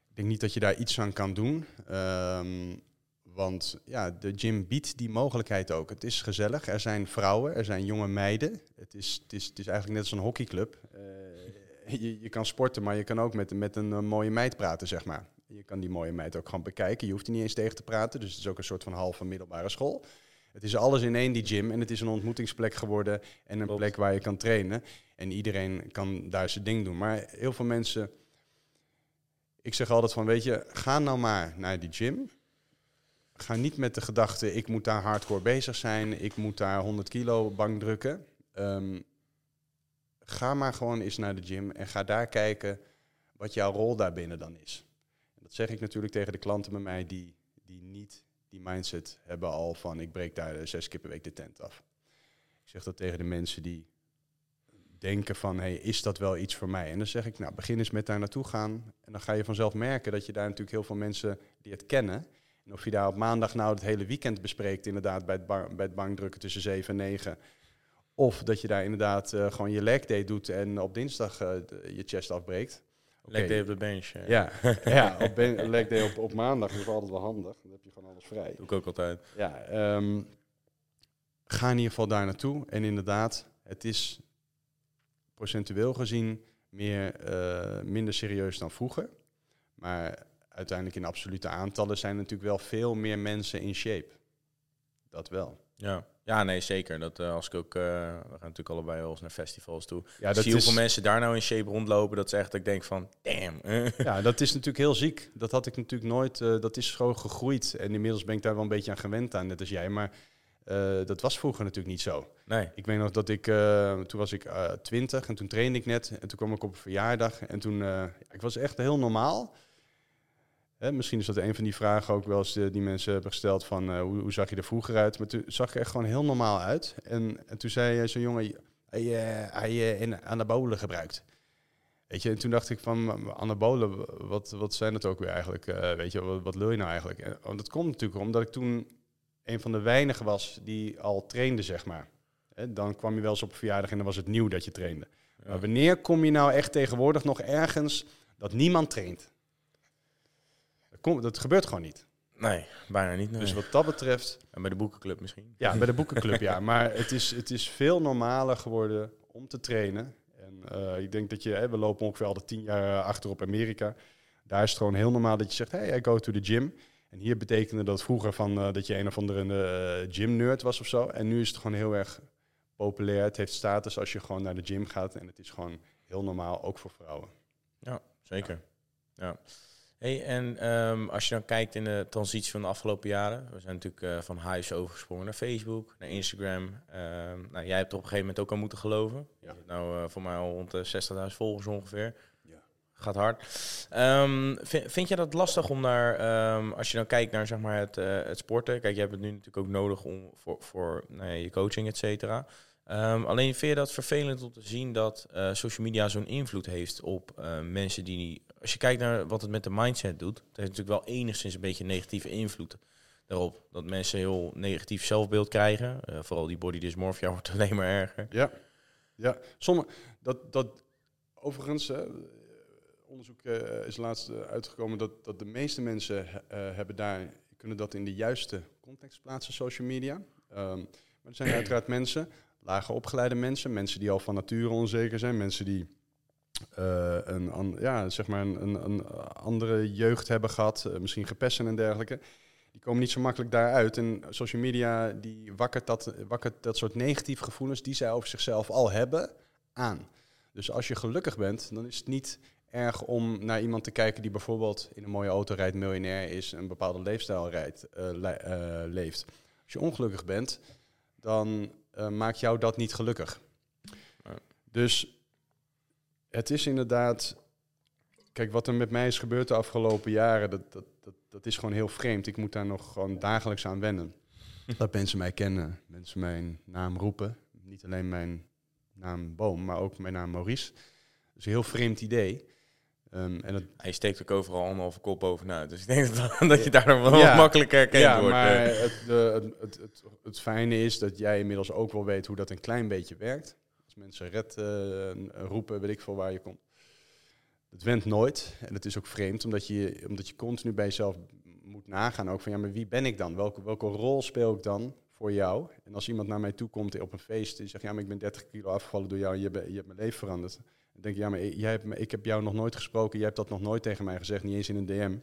Ik denk niet dat je daar iets aan kan doen. Um, want ja, de gym biedt die mogelijkheid ook. Het is gezellig. Er zijn vrouwen, er zijn jonge meiden. Het is, het is, het is eigenlijk net als een hockeyclub. Uh, je, je kan sporten, maar je kan ook met, met een mooie meid praten, zeg maar. Je kan die mooie meid ook gewoon bekijken. Je hoeft er niet eens tegen te praten. Dus het is ook een soort van halve middelbare school. Het is alles in één, die gym. En het is een ontmoetingsplek geworden. En een plek waar je kan trainen. En iedereen kan daar zijn ding doen. Maar heel veel mensen... Ik zeg altijd van, weet je, ga nou maar naar die gym. Ga niet met de gedachte, ik moet daar hardcore bezig zijn. Ik moet daar 100 kilo bank drukken. Um, ga maar gewoon eens naar de gym en ga daar kijken wat jouw rol daarbinnen dan is. Dat zeg ik natuurlijk tegen de klanten bij mij die, die niet die mindset hebben al van ik breek daar zes keer per week de tent af. Ik zeg dat tegen de mensen die denken van hey, is dat wel iets voor mij? En dan zeg ik, nou begin eens met daar naartoe gaan. En dan ga je vanzelf merken dat je daar natuurlijk heel veel mensen die het kennen. En of je daar op maandag nou het hele weekend bespreekt, inderdaad bij het, bij het bankdrukken tussen 7 en 9. Of dat je daar inderdaad uh, gewoon je leg day doet en op dinsdag de, je chest afbreekt.
Leg day op de bench.
Ja, ja, ja op ben, leg day op, op maandag is altijd wel handig. Dan heb je gewoon alles vrij.
Doe ik ook altijd.
Ja, um, ga in ieder geval daar naartoe. En inderdaad, het is procentueel gezien meer, uh, minder serieus dan vroeger. Maar uiteindelijk in absolute aantallen zijn natuurlijk wel veel meer mensen in shape. Dat wel.
Ja. Ja, nee, zeker. Dat uh, als ik ook, uh, we gaan natuurlijk allebei wel eens naar festivals toe. Ja, dat zie is... hoeveel mensen daar nou in shape rondlopen. Dat is echt, dat ik denk van, damn.
ja, dat is natuurlijk heel ziek. Dat had ik natuurlijk nooit, uh, dat is gewoon gegroeid. En inmiddels ben ik daar wel een beetje aan gewend aan, net als jij. Maar dat was vroeger natuurlijk niet zo.
Nee.
Ik weet nog dat ik, toen was ik twintig en toen trainde ik net. En toen kwam ik op een verjaardag. En toen, ik was echt heel normaal. Hè, misschien is dat een van die vragen ook wel eens die, die mensen hebben gesteld van uh, hoe, hoe, zag je er vroeger uit? Maar toen zag ik er echt gewoon heel normaal uit. En, en toen zei zo'n jongen, hij, uh, anabolen gebruikt. Weet je, en toen dacht ik van anabolen, wat, wat zijn dat ook weer eigenlijk? weet je, wat, wat wil je nou eigenlijk? En, want dat komt natuurlijk omdat ik toen een van de weinigen was die al trainde, zeg maar. Hè, dan kwam je wel eens op een verjaardag en dan was het nieuw dat je trainde. Ja. Maar wanneer kom je nou echt tegenwoordig nog ergens dat niemand traint? Kom, dat gebeurt gewoon niet.
Nee, bijna niet. Nee.
Dus wat dat betreft...
En bij de boekenclub misschien?
Ja, bij de boekenclub, ja. Maar het is, het is veel normaler geworden om te trainen. En uh, ik denk dat je... Hè, we lopen ongeveer al de tien jaar achter op Amerika. Daar is het gewoon heel normaal dat je zegt... Hey, I go to the gym. En hier betekende dat vroeger van, uh, dat je een of andere uh, gym-nerd was of zo. En nu is het gewoon heel erg populair. Het heeft status als je gewoon naar de gym gaat. En het is gewoon heel normaal, ook voor vrouwen.
Ja, zeker. ja. ja. Hey, en um, als je dan kijkt in de transitie van de afgelopen jaren, we zijn natuurlijk uh, van huis overgesprongen naar Facebook, naar Instagram. Um, nou, jij hebt er op een gegeven moment ook aan moeten geloven. Ja. Nou, uh, voor mij al rond de 60.000 volgers ongeveer. Ja. Gaat hard. Um, vind, vind je dat lastig om naar, als je dan kijkt naar zeg maar, het, uh, het sporten, kijk, je hebt het nu natuurlijk ook nodig om, voor, voor nou ja, je coaching, et cetera. Um, alleen vind je dat vervelend om te zien dat uh, social media zo'n invloed heeft op uh, mensen die. Als je kijkt naar wat het met de mindset doet, het heeft natuurlijk wel enigszins een beetje negatieve invloed daarop. Dat mensen heel negatief zelfbeeld krijgen. Uh, vooral die body dysmorphia wordt alleen maar erger.
Ja, ja. Sommige, dat, dat overigens, onderzoek is laatst uitgekomen dat, dat de meeste mensen hebben daar, kunnen dat in de juiste context plaatsen, social media. Um, maar er zijn uiteraard mensen lager opgeleide mensen, mensen die al van nature onzeker zijn, mensen die uh, een, ja, zeg maar een, een, een andere jeugd hebben gehad, uh, misschien gepesten en dergelijke. Die komen niet zo makkelijk daaruit. En social media die wakkert dat, wakkert dat soort negatieve gevoelens die zij over zichzelf al hebben aan. Dus als je gelukkig bent, dan is het niet erg om naar iemand te kijken die bijvoorbeeld in een mooie auto rijdt, miljonair is, een bepaalde leefstijl rijdt, uh, le leeft. Als je ongelukkig bent, dan maakt jou dat niet gelukkig. Dus het is inderdaad. Kijk, wat er met mij is gebeurd de afgelopen jaren, dat, dat, dat, dat is gewoon heel vreemd. Ik moet daar nog gewoon dagelijks aan wennen. dat mensen mij kennen, mensen mijn naam roepen. Niet alleen mijn naam Boom, maar ook mijn naam Maurice. Dus een heel vreemd idee. Um, en het...
Hij steekt ook overal anderhalve kop bovenuit. Dus ik denk dat, dat je daar wel ja, makkelijk herkend
ja,
wordt.
maar het, de, het, het, het, fijne is dat jij inmiddels ook wel weet hoe dat een klein beetje werkt. Als mensen red uh, roepen, weet ik veel waar je komt. Het went nooit. En het is ook vreemd, omdat je, omdat je continu bij jezelf moet nagaan. Ook van, ja, maar wie ben ik dan? Welke, welke rol speel ik dan voor jou? En als iemand naar mij toe komt op een feest en zegt, ja, maar ik ben 30 kilo afgevallen door jou en je, je hebt mijn leven veranderd denk je, ja, maar jij hebt, ik heb jou nog nooit gesproken, jij hebt dat nog nooit tegen mij gezegd, niet eens in een DM.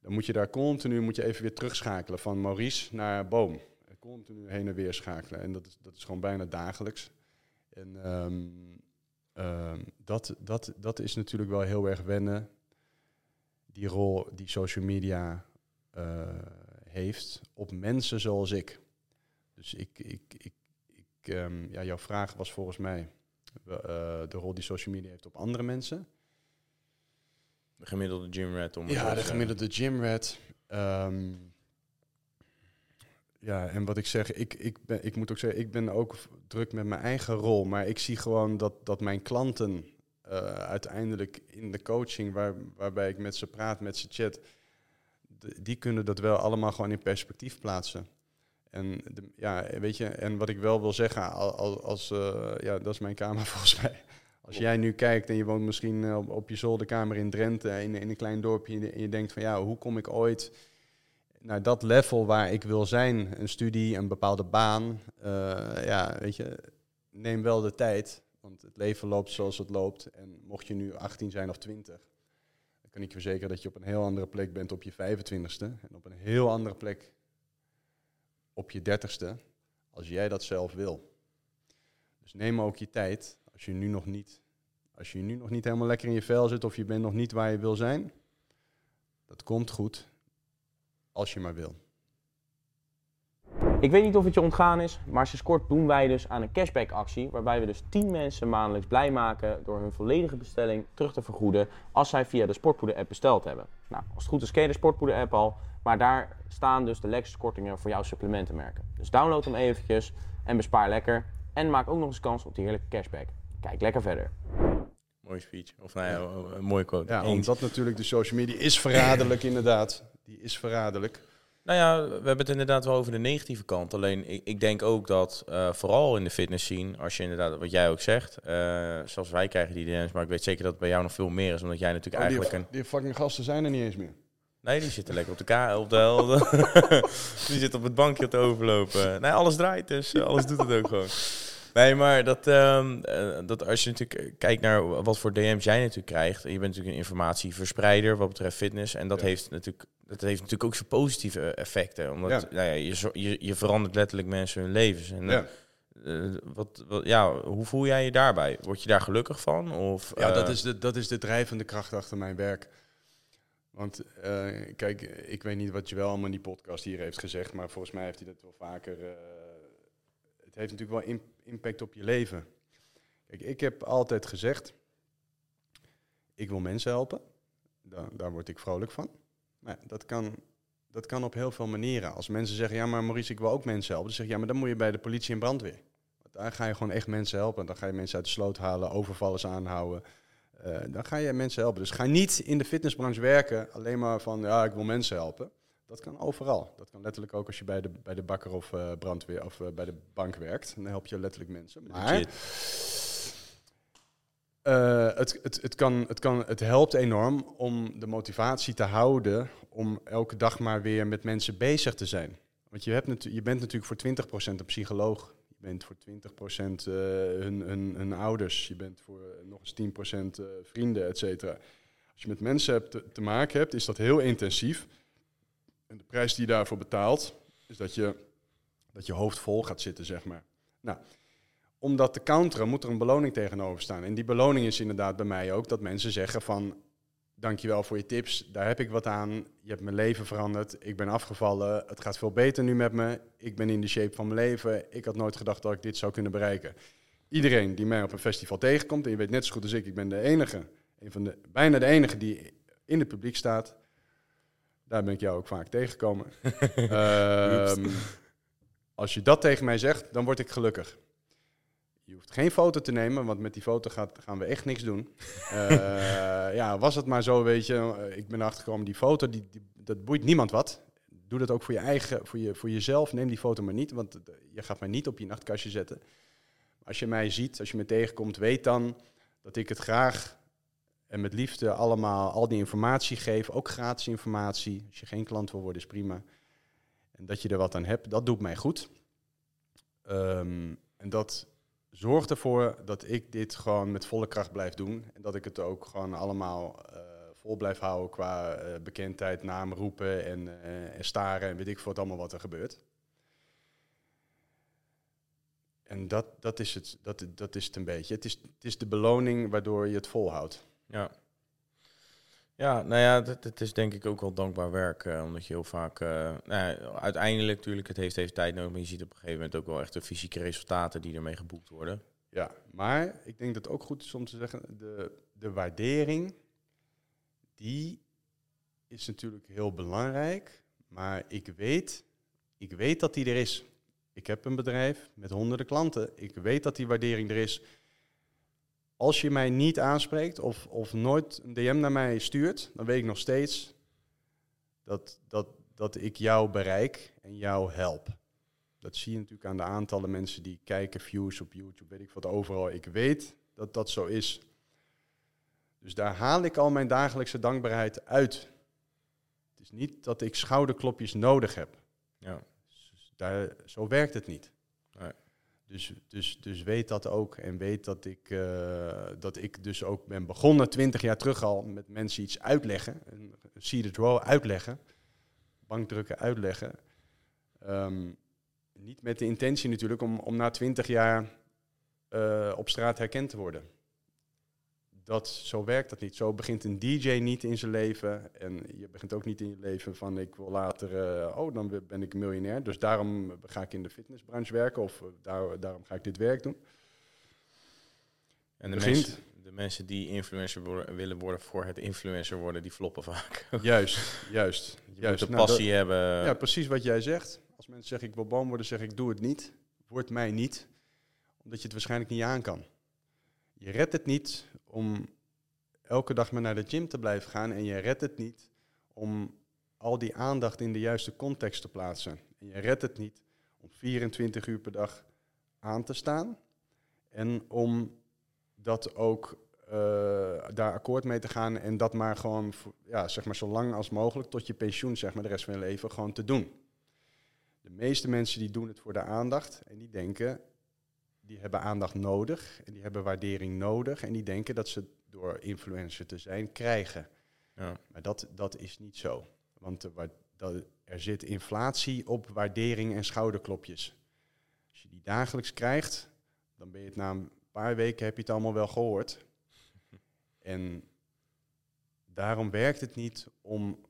Dan moet je daar continu moet je even weer terugschakelen van Maurice naar Boom. Continu heen en weer schakelen. En dat is, dat is gewoon bijna dagelijks. En ehm, ehm, dat, dat, dat is natuurlijk wel heel erg wennen. Die rol die social media uh, heeft op mensen zoals ik. Dus ik, ik, ik, ik um, ja, jouw vraag was volgens mij uh, de rol die social media heeft op andere mensen.
De gemiddelde gymrat om.
Ja, de gemiddelde gymrat. Um, ja, en wat ik zeg, ik, ik, ben, ik moet ook zeggen, ik ben ook druk met mijn eigen rol. Maar ik zie gewoon dat, dat mijn klanten uh, uiteindelijk in de coaching, waar, waarbij ik met ze praat, met ze chat, die kunnen dat wel allemaal gewoon in perspectief plaatsen. En de, ja, weet je, en wat ik wel wil zeggen, als, als uh, ja, dat is mijn kamer volgens mij. Als jij nu kijkt en je woont misschien eh, op, op je zolderkamer in Drenthe, in, in een klein dorpje, en je denkt van ja, hoe kom ik ooit naar dat level waar ik wil zijn? Een studie, een bepaalde baan. Uh, ja, weet je, neem wel de tijd, want het leven loopt zoals het loopt. En mocht je nu 18 zijn of 20, dan kan ik je verzekeren dat je op een heel andere plek bent op je 25ste. En op een heel andere plek op je dertigste, als jij dat zelf wil. Dus neem ook je tijd, als je nu nog niet, als je nu nog niet helemaal lekker in je vel zit of je bent nog niet waar je wil zijn, dat komt goed, als je maar wil.
Ik weet niet of het je ontgaan is, maar sinds kort doen wij dus aan een cashback actie. Waarbij we dus 10 mensen maandelijks blij maken door hun volledige bestelling terug te vergoeden als zij via de Sportpoeder app besteld hebben. Nou, als het goed is ken je de Sportpoeder app al. Maar daar staan dus de lekkerste kortingen voor jouw supplementenmerken. Dus download hem eventjes en bespaar lekker. En maak ook nog eens kans op die heerlijke cashback. Kijk lekker verder.
Mooie speech. Of nou ja, een mooie quote.
Ja, omdat natuurlijk de social media is verraderlijk inderdaad. Die is verraderlijk.
Nou ja, we hebben het inderdaad wel over de negatieve kant. Alleen ik, ik denk ook dat uh, vooral in de fitness scene, als je inderdaad, wat jij ook zegt, uh, zoals wij krijgen die DM's, maar ik weet zeker dat het bij jou nog veel meer is, omdat jij natuurlijk oh, eigenlijk
die, een... Die fucking gasten zijn er niet eens meer.
Nee, die zitten lekker op de K, op de Die zitten op het bankje te overlopen. Nee, alles draait dus, eh, alles doet het ook gewoon. Nee, maar dat, um, dat als je natuurlijk kijkt naar wat voor DM's jij natuurlijk krijgt. Je bent natuurlijk een informatieverspreider wat betreft fitness. En dat, heeft, natuurlijk, dat heeft natuurlijk ook zijn positieve effecten. Omdat ja. Nou ja, je, je, je verandert letterlijk mensen hun levens. En. Uh, wat, wat, ja, hoe voel jij je daarbij? Word je daar gelukkig van? Of,
ja, dat, is de, dat is de drijvende kracht achter mijn werk. Want uh, kijk, ik weet niet wat je wel allemaal in die podcast hier heeft gezegd, maar volgens mij heeft hij dat wel vaker. Het heeft natuurlijk wel impact op je leven. Kijk, ik heb altijd gezegd, ik wil mensen helpen. Daar, daar word ik vrolijk van. Maar dat kan, dat kan op heel veel manieren. Als mensen zeggen, ja maar Maurice, ik wil ook mensen helpen. Dan zeg je, ja maar dan moet je bij de politie en brandweer. Want daar ga je gewoon echt mensen helpen. Dan ga je mensen uit de sloot halen, overvallers aanhouden. Uh, dan ga je mensen helpen. Dus ga niet in de fitnessbranche werken alleen maar van ja, ik wil mensen helpen. Dat kan overal. Dat kan letterlijk ook als je bij de, bij de bakker of uh, brandweer of uh, bij de bank werkt. Dan help je letterlijk mensen. Maar het, het, het, kan, het, kan, het helpt enorm om de motivatie te houden om elke dag maar weer met mensen bezig te zijn. Want je, hebt je bent natuurlijk voor 20% een psycholoog bent voor 20% uh, eh, hun, hun, hun, ouders, je bent voor nog eens 10% uh, eh, vrienden, et cetera. Als je met mensen hebt te, te, maken hebt, is dat heel intensief. En de prijs die je daarvoor betaalt, is dat je, dat je hoofd vol gaat zitten, zeg maar. Nou, om dat te counteren moet er een beloning tegenover staan. En die beloning is inderdaad bij mij ook dat mensen zeggen van... dankjewel voor je tips. Daar heb ik wat aan. Je hebt mijn leven veranderd. Ik ben afgevallen. Het gaat veel beter nu met me. Ik ben in de shape van mijn leven. Ik had nooit gedacht dat ik dit zou kunnen bereiken. Iedereen die mij op een festival tegenkomt, en je weet net zo goed als ik, ik ben de enige, een van de, bijna de enige die in het publiek staat. Daar ben ik jou ook vaak tegengekomen. Ehm, als je dat tegen mij zegt, dan word ik gelukkig. Je hoeft geen foto te nemen, want met die foto gaat, gaan we echt niks doen. Eh, ja, was het maar zo, weet je. Ik ben erachter gekomen, die foto, die, die, dat boeit niemand wat. Doe dat ook voor je eigen, voor, je, voor jezelf. Neem die foto maar niet, want eh, je gaat mij niet op je nachtkastje zetten. Als je mij ziet, als je me tegenkomt, weet dan dat ik het graag en met liefde allemaal al die informatie geef. Ook gratis informatie. Als je geen klant wil worden, is prima. En dat je er wat aan hebt, dat doet mij goed. Ehm, en dat zorgt ervoor dat ik dit gewoon met volle kracht blijf doen. En dat ik het ook gewoon allemaal eh, vol blijf houden qua eh, bekendheid, naam roepen en, eh, en staren en weet ik veel wat allemaal wat er gebeurt. En dat, dat, is het, dat, dat is het een beetje. Het is, het is de beloning waardoor je het volhoudt.
Ja. Ja, nou ja, het, is denk ik ook wel dankbaar werk. eh, omdat je heel vaak... eh, nou uiteindelijk natuurlijk, het heeft even tijd nodig. Maar je ziet op een gegeven moment ook wel echt de fysieke resultaten die ermee geboekt worden.
Ja, maar ik denk dat het ook goed is om te zeggen, de, de waardering, die is natuurlijk heel belangrijk. Maar ik weet, ik weet dat die er is. Ik heb een bedrijf met honderden klanten. Ik weet dat die waardering er is. Als je mij niet aanspreekt of, of nooit een DM naar mij stuurt, dan weet ik nog steeds dat, dat, dat ik jou bereik en jou help. Dat zie je natuurlijk aan de aantallen mensen die kijken, views op YouTube, weet ik wat overal. Ik weet dat dat zo is. Dus daar haal ik al mijn dagelijkse dankbaarheid uit. Het is niet dat ik schouderklopjes nodig heb.
Ja.
Dus daar, zo werkt het niet. Dus, dus, dus weet dat ook. En weet dat ik, eh, dat ik dus ook ben begonnen twintig jaar terug al met mensen iets uitleggen. Een seeded row uitleggen. Bankdrukken uitleggen. Ehm, niet met de intentie natuurlijk om, om na twintig jaar eh, op straat herkend te worden. Dat, zo werkt dat niet. Zo begint een DJ niet in zijn leven. En je begint ook niet in je leven van ik wil later, eh, oh dan ben ik miljonair. Dus daarom ga ik in de fitnessbranche werken of eh, daar, daarom ga ik dit werk doen.
En de,
Begint.
mensen, de mensen die influencer worden, willen worden voor het influencer worden, die floppen vaak.
Juist, juist.
Je
juist.
moet de
Nou,
passie hebben.
ja, precies wat jij zegt. Als mensen zeggen ik wil boom worden, zeg ik doe het niet. Word mij niet. Omdat je het waarschijnlijk niet aan kan. Je redt het niet om elke dag maar naar de gym te blijven gaan. En je redt het niet om al die aandacht in de juiste context te plaatsen. En je redt het niet om 24 uur per dag aan te staan. En om dat ook eh, daar akkoord mee te gaan en dat maar gewoon, ja, zeg maar zo lang als mogelijk tot je pensioen, zeg maar de rest van je leven, gewoon te doen. De meeste mensen die doen het voor de aandacht en die denken, die hebben aandacht nodig en die hebben waardering nodig en die denken dat ze door influencer te zijn krijgen.
Ja.
Maar dat, dat is niet zo. Want er, dat, er zit inflatie op waardering en schouderklopjes. Als je die dagelijks krijgt, dan ben je het na een paar weken heb je het allemaal wel gehoord. En daarom werkt het niet om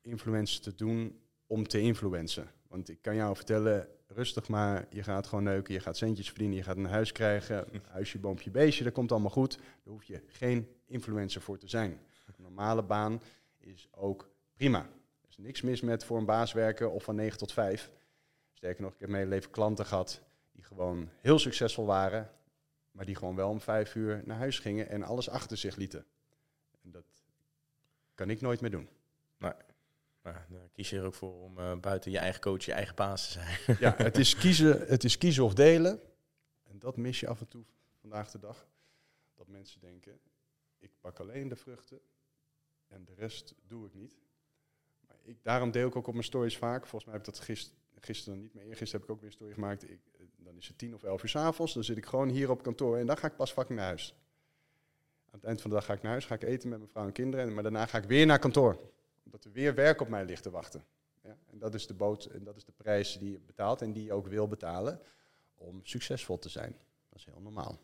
influencers te doen om te influencen. Want ik kan jou vertellen, rustig maar, je gaat gewoon neuken, je gaat centjes verdienen, je gaat een huis krijgen, een huisje, boompje, beestje, dat komt allemaal goed. Daar hoef je geen influencer voor te zijn. Een normale baan is ook prima. Er is niks mis met voor een baas werken of van 9 tot 5. Sterker nog, ik heb mijn hele leven klanten gehad die gewoon heel succesvol waren, maar die gewoon wel om vijf uur naar huis gingen en alles achter zich lieten. En dat kan ik nooit meer doen.
Nou, daar kies je er ook voor om eh, buiten je eigen coach je eigen baas te zijn.
Ja, het is, kiezen, het is kiezen of delen. En dat mis je af en toe vandaag de dag. Dat mensen denken, ik pak alleen de vruchten en de rest doe ik niet. Maar ik, daarom deel ik ook op mijn stories vaak. Volgens mij heb ik dat gisteren, niet meer. Gisteren heb ik ook weer een story gemaakt. Ik, eh, dan is het tien of elf uur 's avonds. Dan zit ik gewoon hier op kantoor en dan ga ik pas fucking naar huis. Aan het eind van de dag ga ik naar huis, ga ik eten met mijn vrouw en kinderen. Maar daarna ga ik weer naar kantoor. Omdat er weer werk op mij ligt te wachten. Ja, en dat is de boot en dat is de prijs die je betaalt en die je ook wil betalen om succesvol te zijn. Dat is heel normaal.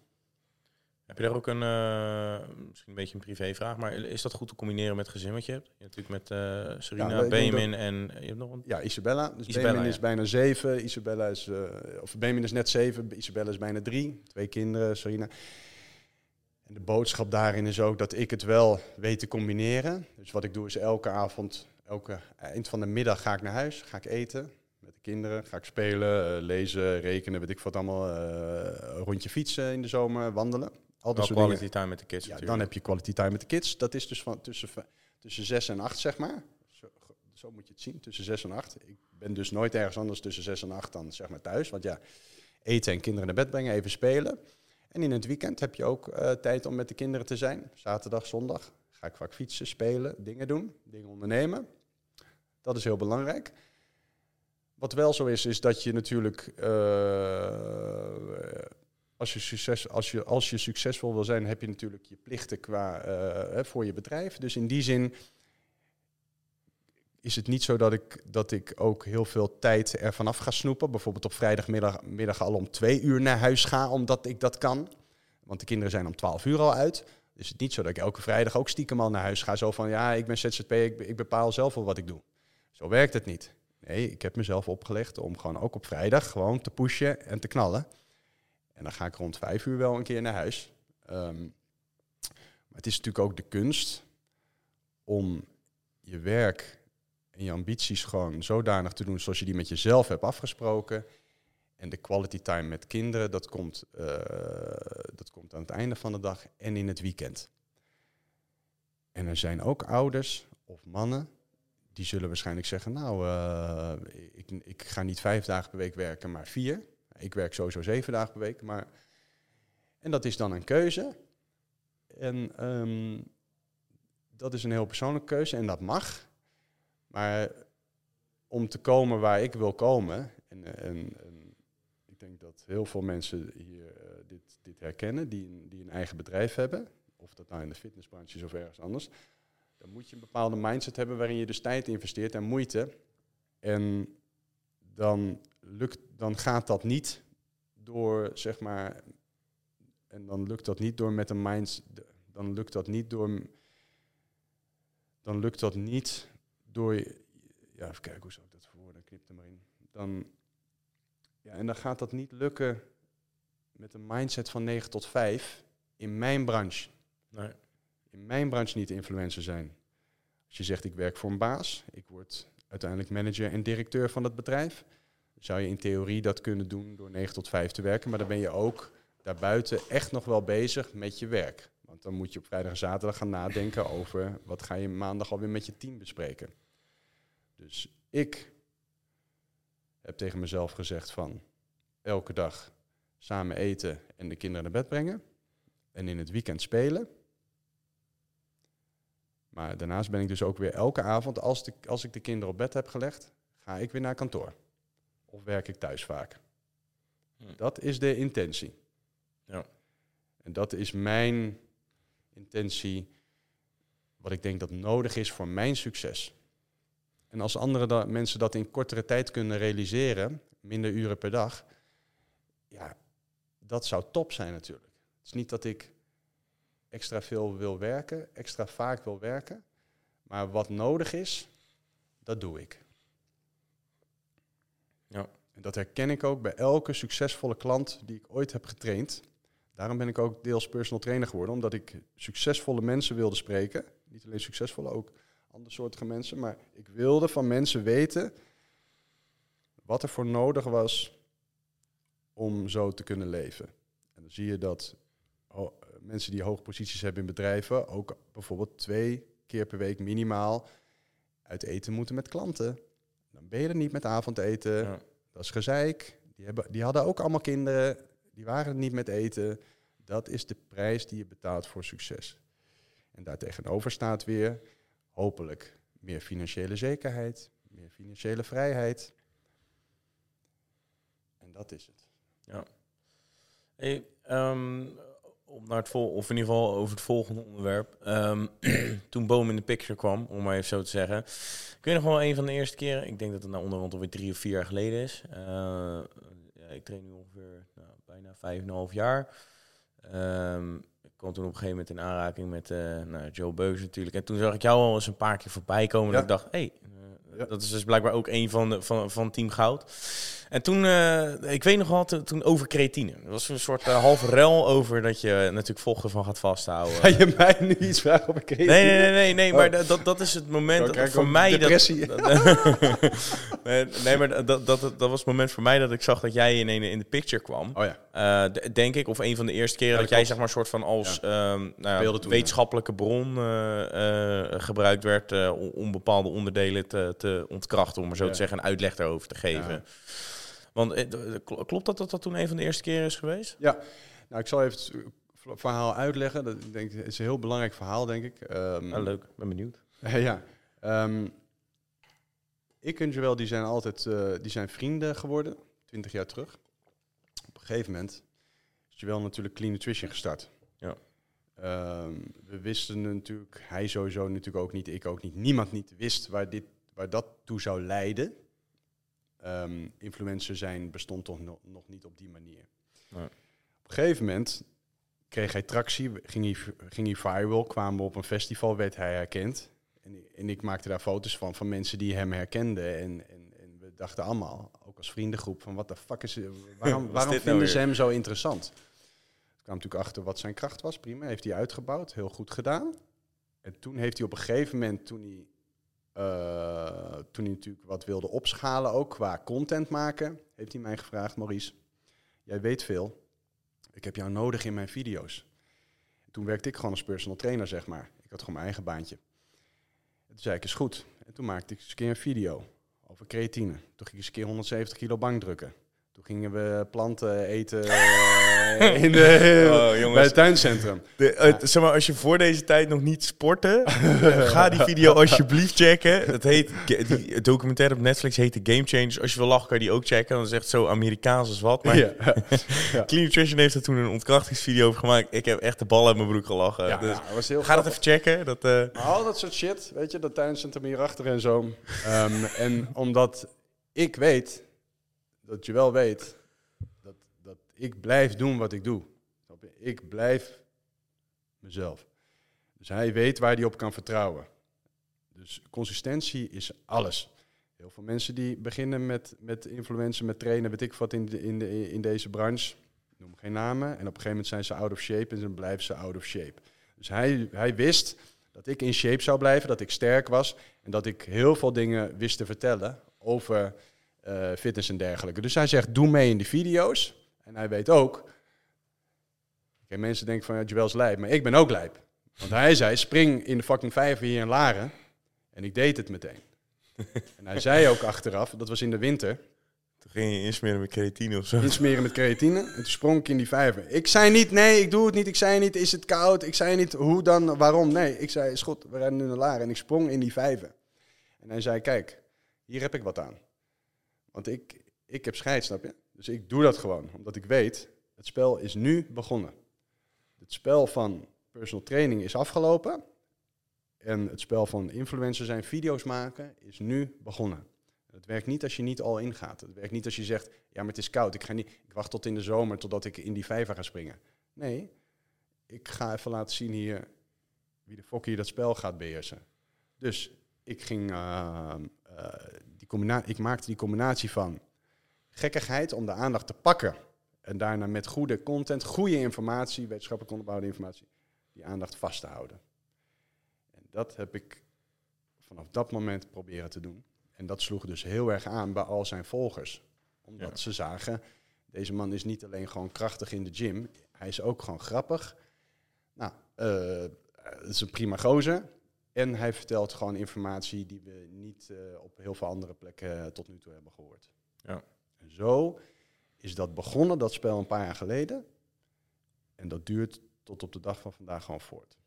Heb je daar ook een, eh, misschien een beetje een privévraag, maar is dat goed te combineren met gezin wat je hebt? Je hebt natuurlijk met eh Serena,
Ja,
Benjamin en je hebt nog een...
Ja, Isabella. Dus
Isabella,
Benjamin
ja.
is bijna zeven. Isabella is, eh, of Benjamin is net zeven. Isabella is bijna drie. Twee kinderen, Sarina. En de boodschap daarin is ook dat ik het wel weet te combineren. Dus wat ik doe is elke avond, elke eind van de middag ga ik naar huis. Ga ik eten met de kinderen. Ga ik spelen, eh, lezen, rekenen, weet ik wat allemaal. eh, een rondje fietsen in de zomer, wandelen. Al dat soort dingen.
quality time met de kids
Ja,
natuurlijk.
dan heb je quality time met de kids. Dat is dus van tussen, tussen zes en acht, zeg maar. Zo, zo moet je het zien, tussen zes en acht. Ik ben dus nooit ergens anders tussen zes en acht dan zeg maar thuis. Want ja, eten en kinderen naar bed brengen, even spelen. En in het weekend heb je ook eh, tijd om met de kinderen te zijn. Zaterdag, zondag ga ik vaak fietsen, spelen, dingen doen, dingen ondernemen. Dat is heel belangrijk. Wat wel zo is, is dat je natuurlijk, eh, als, je succes, als, je, als je succesvol wil zijn, heb je natuurlijk je plichten qua, eh, voor je bedrijf. Dus in die zin is het niet zo dat ik, dat ik ook heel veel tijd ervan af ga snoepen. Bijvoorbeeld op vrijdagmiddag middag al om twee uur naar huis ga, omdat ik dat kan. Want de kinderen zijn om twaalf uur al uit. Dus het is niet zo dat ik elke vrijdag ook stiekem al naar huis ga. Zo van, ja, ik ben ZZP, ik, be- ik bepaal zelf wel wat ik doe. Zo werkt het niet. Nee, ik heb mezelf opgelegd om gewoon ook op vrijdag gewoon te pushen en te knallen. En dan ga ik rond vijf uur wel een keer naar huis. Ehm, maar het is natuurlijk ook de kunst om je werk en je ambities gewoon zodanig te doen zoals je die met jezelf hebt afgesproken. En de quality time met kinderen, dat komt, eh, dat komt aan het einde van de dag en in het weekend. En er zijn ook ouders of mannen die zullen waarschijnlijk zeggen, nou, eh, ik, ik ga niet vijf dagen per week werken, maar vier. Ik werk sowieso zeven dagen per week. Maar... En dat is dan een keuze. En ehm, dat is een heel persoonlijke keuze en dat mag. Maar om te komen waar ik wil komen, en, ik denk dat heel veel mensen hier eh, dit, dit herkennen, die, die een eigen bedrijf hebben, of dat nou in de fitnessbranche is of ergens anders, dan moet je een bepaalde mindset hebben waarin je dus tijd investeert en moeite. En dan, lukt, dan gaat dat niet door, zeg maar, en dan lukt dat niet door met een mindset, dan lukt dat niet door, dan lukt dat niet door, ja, even kijken hoe zou ik dat verwoorden, knip er maar in. Dan, ja, en dan gaat dat niet lukken met een mindset van 9 tot 5 in mijn branche.
Nee.
In mijn branche niet influencer zijn. Als je zegt ik werk voor een baas, ik word uiteindelijk manager en directeur van het bedrijf, zou je in theorie dat kunnen doen door 9 tot 5 te werken, maar dan ben je ook daarbuiten echt nog wel bezig met je werk. Want dan moet je op vrijdag en zaterdag gaan nadenken over wat ga je maandag alweer met je team bespreken. Dus ik heb tegen mezelf gezegd van elke dag samen eten en de kinderen naar bed brengen. En in het weekend spelen. Maar daarnaast ben ik dus ook weer elke avond, als, de, als ik de kinderen op bed heb gelegd, ga ik weer naar kantoor. Of werk ik thuis vaak.
Hm.
Dat is de intentie.
Ja.
En dat is mijn intentie, wat ik denk dat nodig is voor mijn succes. En als andere da- mensen dat in kortere tijd kunnen realiseren, minder uren per dag, ja, dat zou top zijn natuurlijk. Het is niet dat ik extra veel wil werken, extra vaak wil werken, maar wat nodig is, dat doe ik.
Ja.
En dat herken ik ook bij elke succesvolle klant die ik ooit heb getraind. Daarom ben ik ook deels personal trainer geworden, omdat ik succesvolle mensen wilde spreken. Niet alleen succesvolle, ook andersoortige mensen. Maar ik wilde van mensen weten wat er voor nodig was om zo te kunnen leven. En dan zie je dat mensen die hoge posities hebben in bedrijven ook bijvoorbeeld twee keer per week minimaal uit eten moeten met klanten. Dan ben je er niet met avondeten.
Ja.
Dat is gezeik. Die, hebben, die hadden ook allemaal kinderen. Die waren het niet met eten. Dat is de prijs die je betaalt voor succes. En daartegenover staat weer hopelijk meer financiële zekerheid, meer financiële vrijheid. En dat is het.
Hey, ehm, om naar het vol of in ieder geval over het volgende onderwerp. Ehm, toen Boom in de picture kwam, om maar even zo te zeggen. Ik weet nog wel een van de eerste keren. Ik denk dat het nou onderhand alweer drie of vier jaar geleden is. Eh, ja, ik train nu ongeveer nou, bijna vijf en een half jaar. Ehm, kwam toen op een gegeven moment in aanraking met eh, nou, Joe Beus natuurlijk. En toen zag ik jou al eens een paar keer voorbij komen.
Ja.
En ik dacht, hé, hey, eh,
Ja.
dat is dus blijkbaar ook een van, de, van, van Team Goud. En toen, eh, ik weet nog wel, toen, over creatine. Er was een soort eh, halve rel over dat je natuurlijk vochten van gaat vasthouden.
Ga je mij nu iets vragen een keer?
Nee, nee, nee, nee, nee
Oh.
maar dat- dat, dat is het moment dat voor mij...
depressie.
Dat, nee, nee, maar dat, dat, dat, dat was het moment voor mij dat ik zag dat jij in, in, in de picture kwam.
Oh ja.
Eh, denk ik, of een van de eerste keren
Ja,
dat,
dat
jij zeg maar soort van als ehm, nou wetenschappelijke bron eh, eh, gebruikt werd eh, om, om bepaalde onderdelen te, te ontkrachten, om maar zo te zeggen, een uitleg daarover te geven. Want eh, klopt dat, dat dat toen een van de eerste keren is geweest?
Ja, nou, ik zal even het v- verhaal uitleggen. Dat denk, het is een heel belangrijk verhaal, denk ik. Ehm,
Nou, leuk, ben benieuwd.
ja. ehm, ik en Joël, die zijn altijd eh, die zijn vrienden geworden, twintig jaar terug. Op een gegeven moment is Joël natuurlijk Clean Nutrition gestart.
Ja.
Ehm, we wisten natuurlijk, hij sowieso natuurlijk ook niet, ik ook niet, niemand niet wist waar, dit, waar dat toe zou leiden. Ehm influencer zijn bestond toch no- nog niet op die manier.
Nee.
Op een gegeven moment kreeg hij tractie, ging hij, ging hij viral, kwamen we op een festival, werd hij herkend. En, en ik maakte daar foto's van, van mensen die hem herkenden. En, en, en we dachten allemaal, ook als vriendengroep, van wat de fuck is... Waarom,
is
waarom
nou
vinden
weer?
ze hem zo interessant? Ik kwam natuurlijk achter wat zijn kracht was, prima, heeft hij uitgebouwd, heel goed gedaan. En toen heeft hij op een gegeven moment, toen hij, eh, toen hij natuurlijk wat wilde opschalen, ook qua content maken, heeft hij mij gevraagd, Maurice, jij weet veel, ik heb jou nodig in mijn video's. Toen werkte ik gewoon als personal trainer, zeg maar. Ik had gewoon mijn eigen baantje. En toen zei ik, is goed. En toen maakte ik eens een keer een video over creatine. Toen ging ik eens een keer 170 kilo bankdrukken. Toen gingen we planten eten eh, in de,
Oh,
bij het tuincentrum.
De, eh, zeg maar, als je voor deze tijd nog niet sportte, ga die video alsjeblieft checken. Het heet, die het documentaire op Netflix heet The Game Changers. Als je wil lachen, kan je die ook checken. Dan is echt zo Amerikaans als wat. Maar
Ja.
Clean Nutrition heeft er toen een ontkrachtingsvideo over gemaakt. Ik heb echt de bal uit mijn broek gelachen. Dus
was heel
ga dat even checken. Dat, eh,
al dat soort shit, weet je, dat tuincentrum hierachter en zo. Ehm, en omdat ik weet, dat je wel weet, dat, dat ik blijf doen wat ik doe. Ik blijf mezelf. Dus hij weet waar hij op kan vertrouwen. Dus consistentie is alles. Heel veel mensen die beginnen met, met influencer, met trainen, weet ik wat, in, de, in, de, in deze branche. Noem geen namen. En op een gegeven moment zijn ze out of shape en dan blijven ze out of shape. Dus hij, hij wist dat ik in shape zou blijven, dat ik sterk was en dat ik heel veel dingen wist te vertellen over eh, fitness en dergelijke. Dus hij zegt, doe mee in die video's. En hij weet ook, mensen denken van, ja, Joel is lijp, maar ik ben ook lijp. Want hij zei, spring in de fucking vijver hier in Laren. En ik deed het meteen. en hij zei ook achteraf, dat was in de winter,
toen ging je insmeren met creatine of zo.
insmeren met creatine. En toen sprong ik in die vijver. Ik zei niet, nee, ik doe het niet. Ik zei niet, is het koud? Ik zei niet, hoe dan, waarom? Nee, ik zei, is goed, we rijden nu naar Laren. En ik sprong in die vijver. En hij zei, kijk, hier heb ik wat aan. Want ik, ik heb scheid, snap je? Dus ik doe dat gewoon, omdat ik weet, het spel is nu begonnen. Het spel van personal training is afgelopen. En het spel van influencer zijn, video's maken, is nu begonnen. Het werkt niet als je niet al ingaat. Het werkt niet als je zegt, ja, maar het is koud. Ik, ga niet, ik wacht tot in de zomer, totdat ik in die vijver ga springen. Nee, ik ga even laten zien hier wie de fok hier dat spel gaat beheersen. Dus ik ging, uh, uh, ik maakte die combinatie van gekkigheid om de aandacht te pakken. En daarna met goede content, goede informatie, wetenschappelijk onderbouwde informatie, die aandacht vast te houden. En dat heb ik vanaf dat moment proberen te doen. En dat sloeg dus heel erg aan bij al zijn volgers. Omdat
Ja.
ze zagen, deze man is niet alleen gewoon krachtig in de gym, hij is ook gewoon grappig. Nou, uh, het is een prima gozer. En hij vertelt gewoon informatie die we niet uh, op heel veel andere plekken uh, tot nu toe hebben gehoord.
Ja.
En zo is dat begonnen, dat spel, een paar jaar geleden. En dat duurt tot op de dag van vandaag gewoon voort.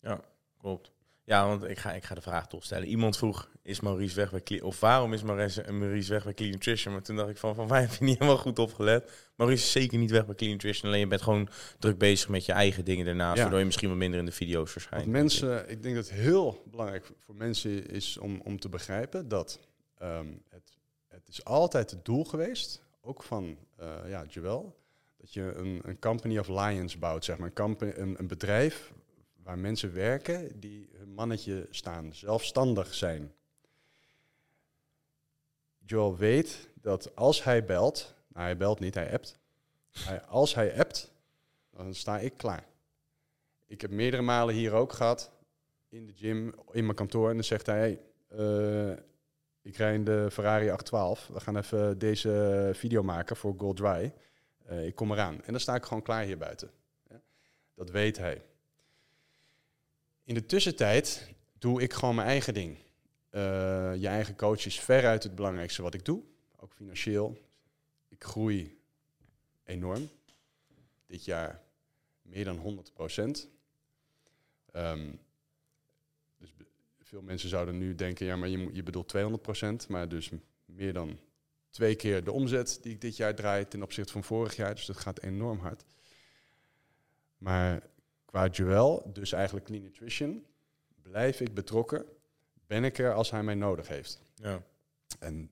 Ja, klopt. Ja, want ik ga, ik ga de vraag toch stellen. Iemand vroeg, is Maurice weg bij Clean... Of waarom is Maurice, Maurice weg bij Clean Nutrition? Maar toen dacht ik van, van mij heb je niet helemaal goed opgelet. Maurice is zeker niet weg bij Clean Nutrition. Alleen je bent gewoon druk bezig met je eigen dingen daarnaast.
Ja.
Waardoor je misschien wat minder in de video's verschijnt.
Want mensen, ik denk dat het heel belangrijk voor mensen is om, om te begrijpen dat um, het, het is altijd het doel geweest, ook van uh, ja, Joel, dat je een, een company of lions bouwt, zeg maar. Een, company, een, een bedrijf waar mensen werken die hun mannetje staan, zelfstandig zijn. Joel weet dat als hij belt, nou hij belt niet, hij appt. Als hij appt, dan sta ik klaar. Ik heb meerdere malen hier ook gehad, in de gym, in mijn kantoor, en dan zegt hij, hey, eh, ik rij in de Ferrari 812, we gaan even deze video maken voor Gold Dry. Eh, ik kom eraan. En dan sta ik gewoon klaar hier buiten. Ja? Dat weet hij. In de tussentijd doe ik gewoon mijn eigen ding. Uh, je eigen coach is veruit het belangrijkste wat ik doe. Ook financieel. Ik groei enorm. Dit jaar meer dan 100 procent. Um, dus veel mensen zouden nu denken, ja, maar je, je bedoelt 200 procent. Maar dus meer dan twee keer de omzet die ik dit jaar draai ten opzichte van vorig jaar. Dus dat gaat enorm hard. Maar qua Joel, dus eigenlijk Clean Nutrition, blijf ik betrokken. Ben ik er als hij mij nodig heeft.
Ja.
En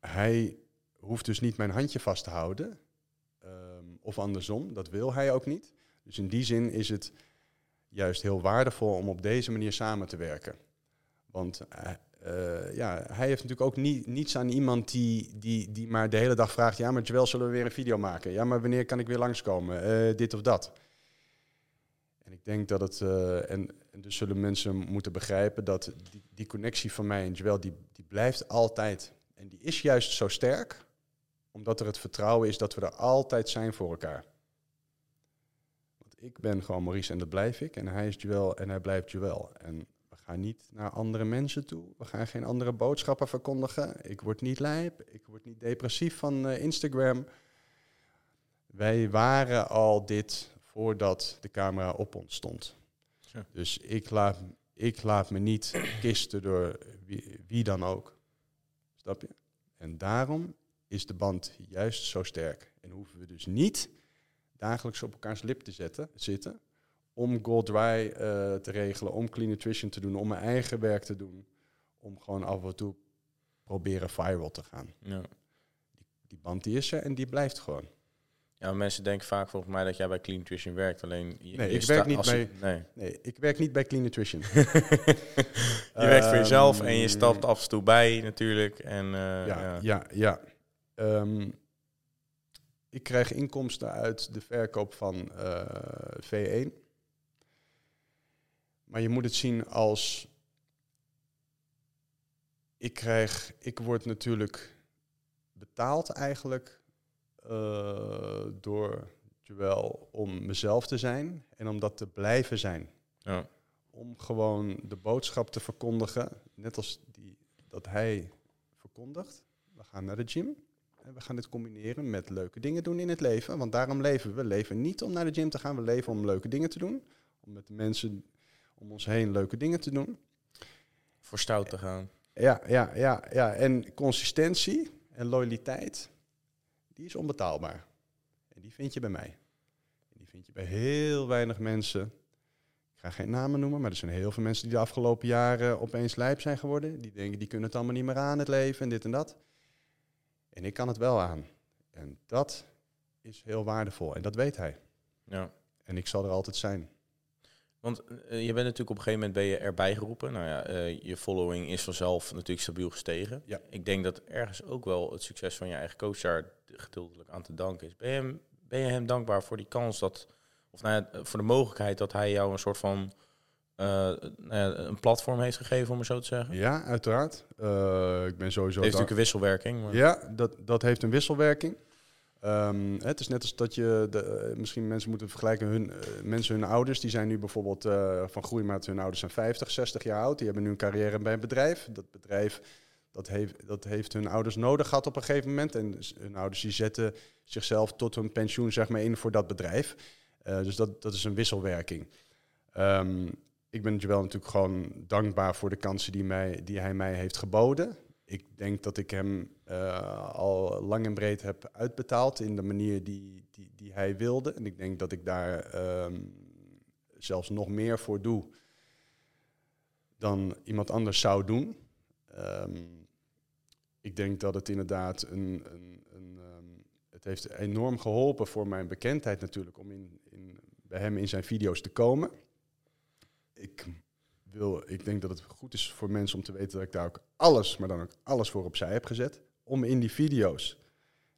hij hoeft dus niet mijn handje vast te houden. Um, of andersom, dat wil hij ook niet. Dus in die zin is het juist heel waardevol om op deze manier samen te werken. Want uh, ja, hij heeft natuurlijk ook niet, niets aan iemand die, die, die maar de hele dag vraagt... ja, maar Joel, zullen we weer een video maken? Ja, maar wanneer kan ik weer langskomen? Uh, dit of dat. En ik denk dat het... Uh, en, dus zullen mensen moeten begrijpen dat die, die connectie van mij en Joel... Die, die blijft altijd. En die is juist zo sterk... omdat er het vertrouwen is dat we er altijd zijn voor elkaar. Want ik ben gewoon Maurice en dat blijf ik. En hij is Joel en hij blijft Joel. En ga niet naar andere mensen toe. We gaan geen andere boodschappen verkondigen. Ik word niet lijp. Ik word niet depressief van uh, Instagram. Wij waren al dit voordat de camera op ons stond. Ja. Dus ik laat, ik laat me niet kisten door wie, wie dan ook. Snap je? En daarom is de band juist zo sterk. En hoeven we dus niet dagelijks op elkaars lip te zetten, zitten om Gold Dry uh, te regelen, om Clean Nutrition te doen, om mijn eigen werk te doen. Om gewoon af en toe proberen viral te gaan.
Ja.
Die, die band die is er en die blijft gewoon.
Ja, mensen denken vaak volgens mij dat jij bij Clean Nutrition werkt. Alleen
je, nee, ik werk niet bij. nee. nee, ik werk niet bij Clean Nutrition.
je werkt voor jezelf en je ehm, stapt af en toe bij natuurlijk. En, uh,
ja, ja, ja. ja. Um, ik krijg inkomsten uit de verkoop van uh, V1. Maar je moet het zien als. Ik krijg, ik word natuurlijk betaald eigenlijk uh, door Joel om mezelf te zijn en om dat te blijven zijn.
Ja.
Om gewoon de boodschap te verkondigen, net als die, dat hij verkondigt. We gaan naar de gym en we gaan dit combineren met leuke dingen doen in het leven. Want daarom leven we. We leven niet om naar de gym te gaan, we leven om leuke dingen te doen. Om met de mensen om ons heen leuke dingen te doen.
Voor stout te gaan.
Ja, ja, ja, ja. En consistentie en loyaliteit, die is onbetaalbaar. En die vind je bij mij. En die vind je bij heel weinig mensen. Ik ga geen namen noemen, maar er zijn heel veel mensen die de afgelopen jaren opeens lijp zijn geworden. Die denken, die kunnen het allemaal niet meer aan, het leven en dit en dat. En ik kan het wel aan. En dat is heel waardevol. En dat weet hij.
Ja.
En ik zal er altijd zijn.
Want uh, je bent natuurlijk op een gegeven moment ben je erbij geroepen. Nou ja, uh, je following is vanzelf natuurlijk stabiel gestegen.
Ja.
Ik denk dat ergens ook wel het succes van je eigen coach daar gedeeltelijk aan te danken is. Ben je, hem, ben je hem dankbaar voor die kans dat, of nou ja, voor de mogelijkheid dat hij jou een soort van uh, nou ja, een platform heeft gegeven, om het zo te zeggen?
Ja, uiteraard. ik ben sowieso. Het heeft
natuurlijk een wisselwerking.
Maar... Ja, dat, dat heeft een wisselwerking. Um, het is net als dat je, de, eh, misschien mensen moeten vergelijken, hun, mensen hun ouders, die zijn nu bijvoorbeeld uh, van groeimaat, hun ouders zijn 50, 60 jaar oud, die hebben nu een carrière bij een bedrijf. Dat bedrijf, dat heeft, dat heeft hun ouders nodig gehad op een gegeven moment. En hun ouders die zetten zichzelf tot hun pensioen zeg maar in voor dat bedrijf. dus dat, dat is een wisselwerking. Um, ik ben Joel natuurlijk gewoon dankbaar voor de kansen die, mij, die hij mij heeft geboden ik denk dat ik hem uh, al lang en breed heb uitbetaald in de manier die, die, die hij wilde. En ik denk dat ik daar um, zelfs nog meer voor doe dan iemand anders zou doen. Um, ik denk dat het inderdaad een, een, een um, het heeft enorm geholpen voor mijn bekendheid natuurlijk om in, in, bij hem in zijn video's te komen. Ik, wil, ik denk dat het goed is voor mensen om te weten dat ik daar ook alles, maar dan ook alles voor opzij heb gezet. Om in die video's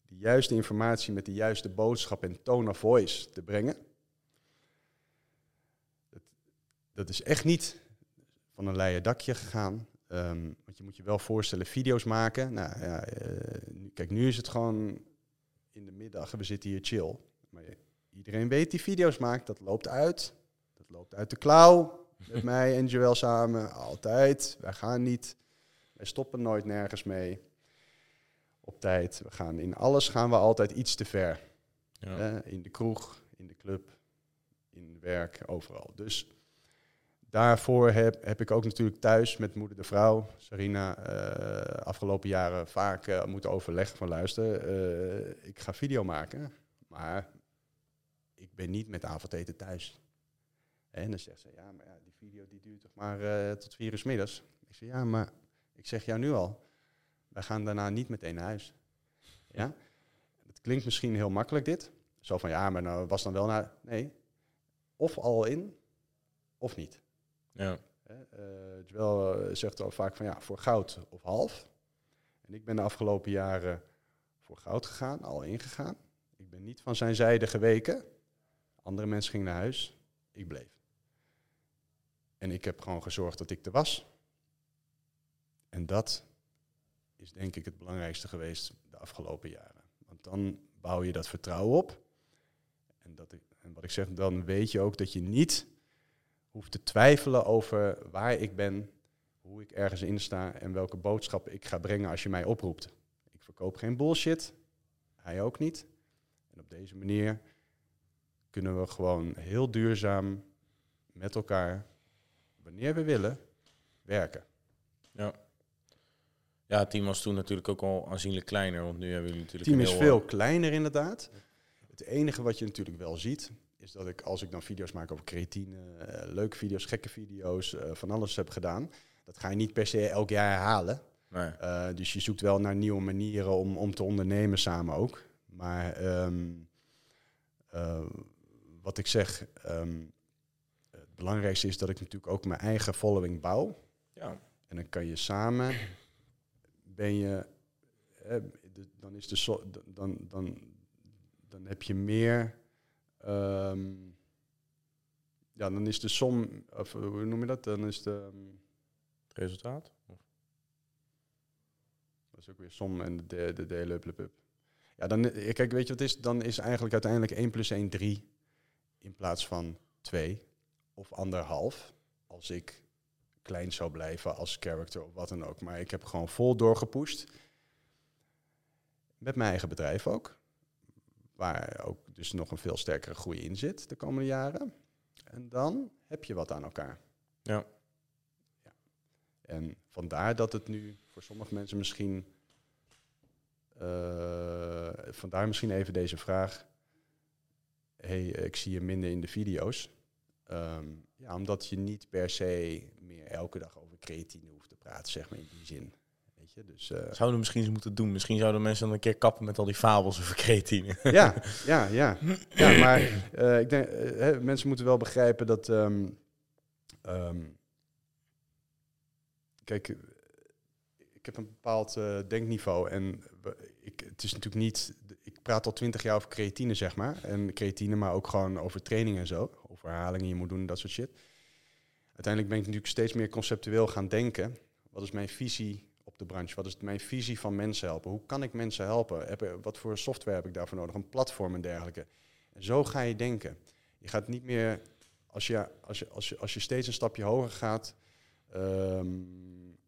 de juiste informatie met de juiste boodschap en tone of voice te brengen. Dat, dat is echt niet van een leien dakje gegaan. Um, want je moet je wel voorstellen, video's maken. Nou, ja, uh, kijk, nu is het gewoon in de middag, we zitten hier chill. Maar iedereen weet die video's maakt, dat loopt uit. Dat loopt uit de klauw. Met mij en Joël samen, altijd. Wij gaan niet, wij stoppen nooit nergens mee. Op tijd. We gaan in alles gaan we altijd iets te ver. Ja. in de kroeg, in de club, in werk, overal. Dus daarvoor heb, heb ik ook natuurlijk thuis met moeder de vrouw, Sarina, uh, afgelopen jaren vaak uh, moeten overleggen van luister, uh, ik ga video maken, maar ik ben niet met avondeten thuis. En dan zegt ze, ja, maar ja, die video die duurt toch maar tot vier uur middags. Ik zeg, ja, maar ik zeg jou nu al, wij gaan daarna niet meteen naar huis. Ja? Het klinkt misschien heel makkelijk dit. Zo van, ja, maar nou was dan wel naar... Nee, of al in, of niet. Ja. Uh, Joel uh, zegt al vaak van ja, voor goud of half. En ik ben de afgelopen jaren voor goud gegaan, al ingegaan. Ik ben niet van zijn zijde geweken. Andere mensen gingen naar huis, ik bleef. En ik heb gewoon gezorgd dat ik er was. En dat is denk ik het belangrijkste geweest de afgelopen jaren. Want dan bouw je dat vertrouwen op. En, dat en wat ik zeg, dan weet je ook dat je niet hoef te twijfelen over waar ik ben, hoe ik ergens in sta en welke boodschap ik ga brengen als je mij oproept. Ik verkoop geen bullshit, hij ook niet. En op deze manier kunnen we gewoon heel duurzaam met elkaar, wanneer we willen, werken.
Ja. Ja, het team was toen natuurlijk ook al aanzienlijk kleiner, want nu hebben jullie natuurlijk...
Het team is veel kleiner inderdaad. Het enige wat je natuurlijk wel ziet, is dat ik als ik dan video's maak over creatine, uh, leuke video's, gekke video's, uh, van alles heb gedaan. Dat ga je niet per se elk jaar herhalen. Nee. Uh, dus je zoekt wel naar nieuwe manieren om, om te ondernemen samen ook. Maar um, wat ik zeg, um, het belangrijkste is dat ik natuurlijk ook mijn eigen following bouw. Ja. En dan kan je samen, ben je, dan is de so, dan, dan, dan heb je meer Um, ja, dan is de som, of hoe noem je dat? Dan is de... Um,
het resultaat?
Dat is ook weer som en de, de delen, Ja, dan, eh, kijk, weet je wat is? Dan is eigenlijk uiteindelijk 1 plus 1 3 in plaats van 2 of anderhalf. Als ik klein zou blijven als character of wat dan ook. Maar ik heb gewoon vol doorgepusht. Met mijn eigen bedrijf ook. Waar ook dus nog een veel sterkere groei in zit de komende jaren. En dan heb je wat aan elkaar. Ja. ja. En vandaar dat het nu voor sommige mensen misschien. Uh, vandaar misschien even deze vraag. hey, ik zie je minder in de video's. Um, ja, omdat je niet per se meer elke dag over creatine hoeft te praten, zeg maar in die zin.
Dus, uh, zouden we misschien eens moeten doen. Misschien zouden mensen dan een keer kappen met al die fabels over creatine.
Ja, ja, ja. ja maar uh, ik denk, uh, mensen moeten wel begrijpen dat... Um, um, kijk, ik heb een bepaald denkniveau en ik, het is natuurlijk niet... Ik praat al twintig jaar over creatine, zeg maar. En creatine, maar ook gewoon over training en zo. Over herhalingen je moet doen, dat soort shit. Uiteindelijk ben ik natuurlijk steeds meer conceptueel gaan denken. Wat is mijn visie de branche? Wat is mijn visie van mensen helpen? Hoe kan ik mensen helpen? Heb, wat voor software heb ik daarvoor nodig? Een platform en dergelijke. En zo ga je denken. Je gaat niet meer, als je, als je, als je, als je steeds een stapje hoger gaat, um,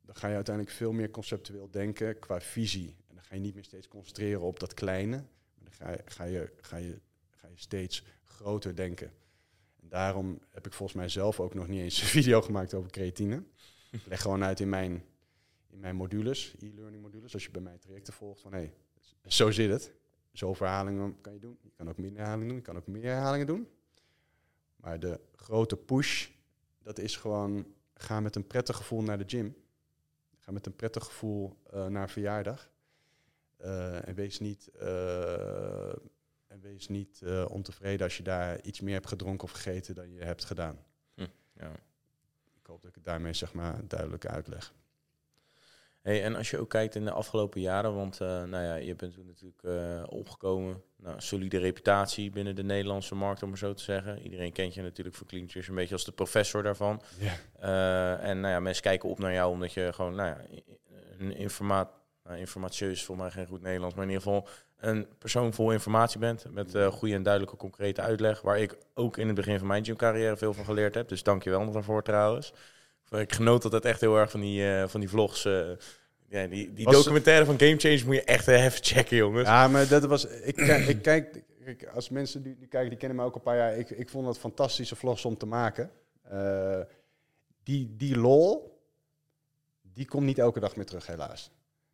dan ga je uiteindelijk veel meer conceptueel denken qua visie. En dan ga je niet meer steeds concentreren op dat kleine, maar dan ga je, ga je, ga je, ga je steeds groter denken. En daarom heb ik volgens mij zelf ook nog niet eens een video gemaakt over creatine. Ik leg gewoon uit in mijn in mijn modules, e-learning modules, als je bij mij trajecten volgt, van hé, hey, zo zit het. Zoveel herhalingen kan je doen. Je kan ook minder herhalingen doen, je kan ook meer herhalingen doen. Maar de grote push, dat is gewoon, ga met een prettig gevoel naar de gym. Ga met een prettig gevoel uh, naar verjaardag. Eh, en wees niet, eh, en wees niet eh, ontevreden als je daar iets meer hebt gedronken of gegeten dan je hebt gedaan.
Ja.
Ik hoop dat ik het daarmee zeg maar duidelijk uitleg.
Hey, en als je ook kijkt in de afgelopen jaren, want eh, nou ja, je bent toen natuurlijk eh, opgekomen, nou, solide reputatie binnen de Nederlandse markt, om maar zo te zeggen. Iedereen kent je natuurlijk voor Clean Nutrition een beetje als de professor daarvan.
Ja.
Eh, en nou ja, mensen kijken op naar jou omdat je gewoon, nou ja, een informaat, nou, informatieus is voor mij geen goed Nederlands, maar in ieder geval een persoon vol informatie bent met goede en duidelijke concrete uitleg, waar ik ook in het begin van mijn gymcarrière veel van geleerd heb. Dus dank je wel daarvoor trouwens. Ik genoot altijd echt heel erg van die, eh, van die vlogs. eh. ja, die die
Was-
documentaire van Game Change moet je echt even checken, jongens.
Ja, maar dat was. Ik, ik kijk, kijk, als mensen die, die kijken, die kennen me ook al een paar jaar. Ik, ik vond het fantastische vlogs om te maken. Eh, die, die lol, die komt niet elke dag meer terug, helaas.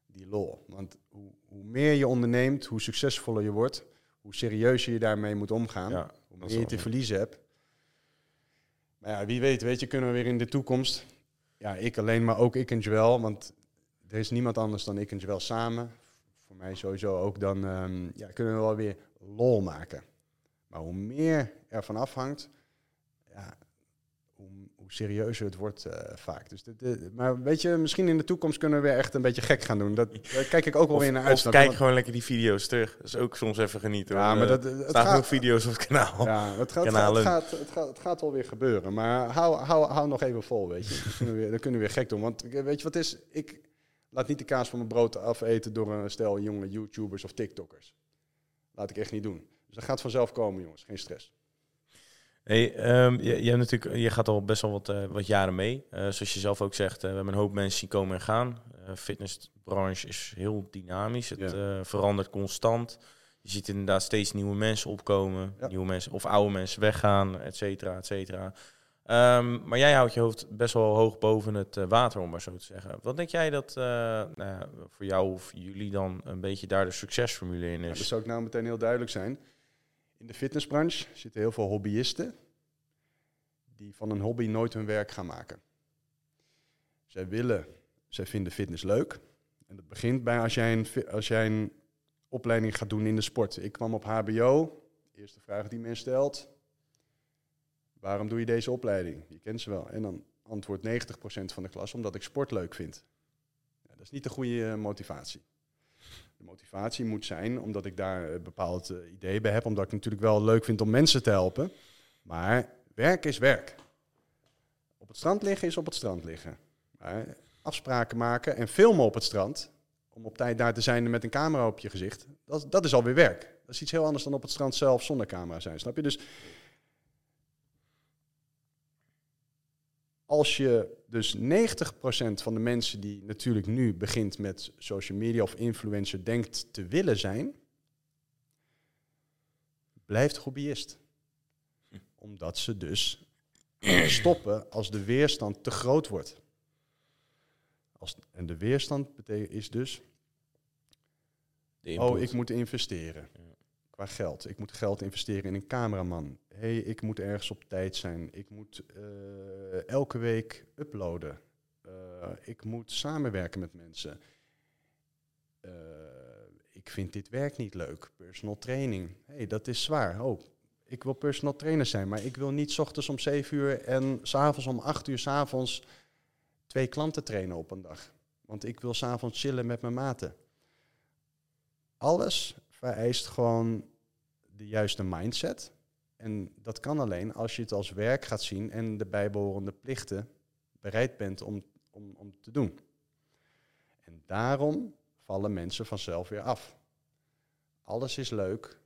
Die lol. Want hoe, hoe meer je onderneemt, hoe succesvoller je wordt, hoe serieuzer je daarmee moet omgaan,
Ja,
hoe
dat
meer je te verliezen hebt. Maar ja, wie weet, weet je, kunnen we weer in de toekomst. Ja, ik alleen, maar ook ik en Joël. Want er is niemand anders dan ik en Joël samen. Voor mij sowieso ook. Dan ehm, ja, kunnen we wel weer lol maken. Maar hoe meer ervan afhangt, ja, serieuzer het wordt eh, vaak. Dus de, de- maar weet je, misschien in de toekomst kunnen we weer echt een beetje gek gaan doen. Dat, daar kijk ik ook wel
Of,
weer naar
of
uit. je?
kijk
Want-
gewoon lekker die video's terug. Dat is ook soms even genieten.
Ja,
hoor.
maar
Eh,
dat, het
staan
gaat,
genoeg video's op het kanaal.
Ja, het gaat, het, gaat,
Kanalen.
het, gaat, het, gaat, het gaat wel weer gebeuren. Maar hou, hou, hou nog even vol, weet je. Dan kunnen, we weer, dan kunnen we weer gek doen. Want weet je wat is? Ik laat niet de kaas van mijn brood afeten door een stel jonge YouTubers of TikTokkers. Laat ik echt niet doen. Dus dat gaat vanzelf komen, jongens. Geen stress.
Hey, ehm, je, je, hebt natuurlijk, je gaat al best wel wat, eh, wat jaren mee. Eh, zoals je zelf ook zegt, eh, we hebben een hoop mensen die komen en gaan. De fitnessbranche is heel dynamisch. Het
Ja.
verandert constant. Je ziet inderdaad steeds nieuwe mensen opkomen.
Ja.
Nieuwe mensen, of oude mensen weggaan, et cetera, et cetera. Ehm, maar jij houdt je hoofd best wel hoog boven het water, om maar zo te zeggen. Wat denk jij dat nou voor jou of jullie dan een beetje daar de succesformule in
Ja,
is?
dat zou ik nou meteen heel duidelijk zijn. In de fitnessbranche zitten heel veel hobbyisten die van een hobby nooit hun werk gaan maken. Zij willen, zij vinden fitness leuk. En dat begint bij als jij een, als jij een opleiding gaat doen in de sport. Ik kwam op HBO. Eerste vraag die men stelt. Waarom doe je deze opleiding? Je kent ze wel. En dan antwoordt 90% van de klas omdat ik sport leuk vind. Ja, dat is niet de goede eh, motivatie. De motivatie moet zijn omdat ik daar een bepaald eh, idee bij heb. Omdat ik natuurlijk wel leuk vind om mensen te helpen. Maar werk is werk. Op het strand liggen is op het strand liggen. Maar afspraken maken en filmen op het strand. Om op tijd daar te zijn met een camera op je gezicht. Dat, dat is alweer werk. Dat is iets heel anders dan op het strand zelf zonder camera zijn. Snap je? Dus als je dus 90% van de mensen die natuurlijk nu begint met social media of influencer denkt te willen zijn, blijft hobbyist. Omdat ze dus stoppen als de weerstand te groot wordt. Als, en de weerstand betekent is dus, oh, ik moet investeren.
Ja.
Geld. Ik moet geld investeren in een cameraman. hey, ik moet ergens op tijd zijn. Ik moet eh, elke week uploaden. Eh, ik moet samenwerken met mensen. Eh, ik vind dit werk niet leuk. Personal training. hey, dat is zwaar. Oh, ik wil personal trainer zijn, maar ik wil niet 's ochtends om 7 uur en s'avonds om 8 uur 's avonds twee klanten trainen op een dag. Want ik wil s'avonds chillen met mijn maten. Alles vereist gewoon de juiste mindset. En dat kan alleen als je het als werk gaat zien en de bijbehorende plichten bereid bent om, om, om te doen. En daarom vallen mensen vanzelf weer af. Alles is leuk,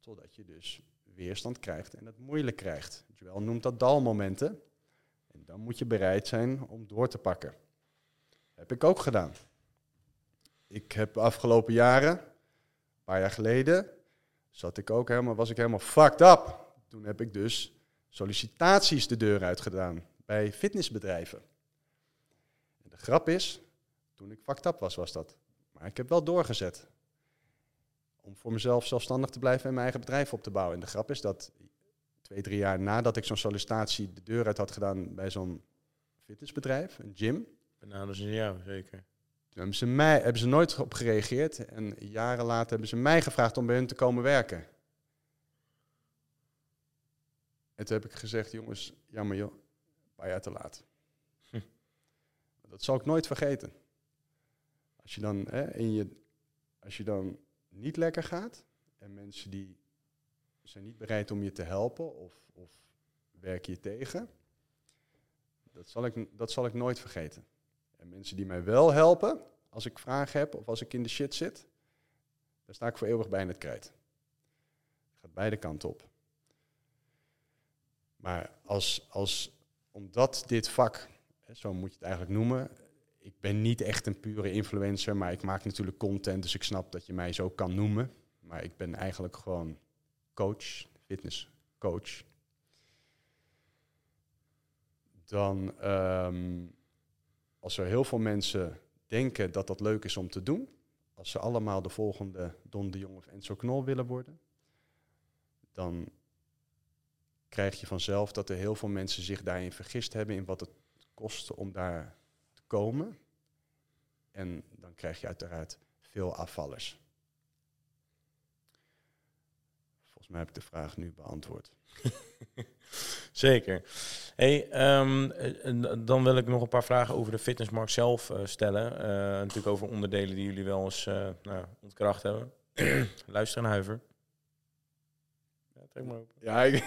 totdat je dus weerstand krijgt en het moeilijk krijgt. Joel noemt dat dalmomenten. En dan moet je bereid zijn om door te pakken. Heb ik ook gedaan. Ik heb de afgelopen jaren, een paar jaar geleden, zat ik ook helemaal, was ik helemaal fucked up. Toen heb ik dus sollicitaties de deur uit gedaan bij fitnessbedrijven. En de grap is, toen ik fucked up was, was dat. Maar ik heb wel doorgezet. Om voor mezelf zelfstandig te blijven en mijn eigen bedrijf op te bouwen. En de grap is dat twee, drie jaar nadat ik zo'n sollicitatie de deur uit had gedaan bij zo'n fitnessbedrijf, een gym,
Benaderen ze jou, zeker.
Toen hebben ze, mij, hebben ze nooit op gereageerd. En jaren later hebben ze mij gevraagd om bij hun te komen werken. En toen heb ik gezegd, jongens, jammer joh, een paar jaar te laat.
Hm.
Dat zal ik nooit vergeten. Als je dan, hè, in je, als je dan niet lekker gaat en mensen die zijn niet bereid om je te helpen of, of werken je tegen, dat zal, ik, dat zal ik nooit vergeten. En mensen die mij wel helpen, als ik vragen heb of als ik in de shit zit, daar sta ik voor eeuwig bij in het krijt. Het gaat beide kanten op. Maar als, als, omdat dit vak, zo moet je het eigenlijk noemen, ik ben niet echt een pure influencer, maar ik maak natuurlijk content, dus ik snap dat je mij zo kan noemen. Maar ik ben eigenlijk gewoon coach, fitnesscoach. Dan, ehm, als er heel veel mensen denken dat dat leuk is om te doen, als ze allemaal de volgende Don de Jong of Enzo Knol willen worden, dan krijg je vanzelf dat er heel veel mensen zich daarin vergist hebben in wat het kost om daar te komen. En dan krijg je uiteraard veel afvallers. Volgens mij heb ik de vraag nu beantwoord.
Zeker. Hey, ehm, eh, dan wil ik nog een paar vragen over de fitnessmarkt zelf eh, stellen. Eh, natuurlijk over onderdelen die jullie wel eens uh, nou, ontkracht hebben. Luister en huiver. Ja, trek maar open.
Ja, ik,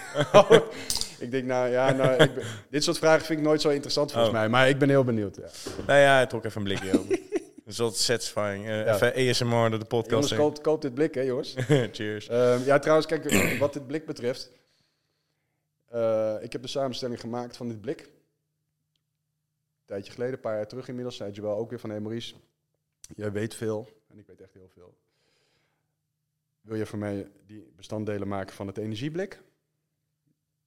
ik denk nou, ja, nou, ik ben- dit soort vragen vind ik nooit zo interessant volgens
Oh.
mij. Maar ik ben heel benieuwd. Ja.
Nou ja, hij trok even een blikje open. Dat is altijd satisfying. Eh,
Ja.
Even ASMR de podcast.
Jongens, koop, koop dit blik, hè jongens.
Cheers.
Ehm, ja, trouwens, kijk, wat dit blik betreft. eh, ik heb de samenstelling gemaakt van dit blik. Een tijdje geleden, een paar jaar terug inmiddels, zei Joël ook weer van... Hé Maurice, jij weet veel en ik weet echt heel veel. Wil je voor mij die bestanddelen maken van het energieblik?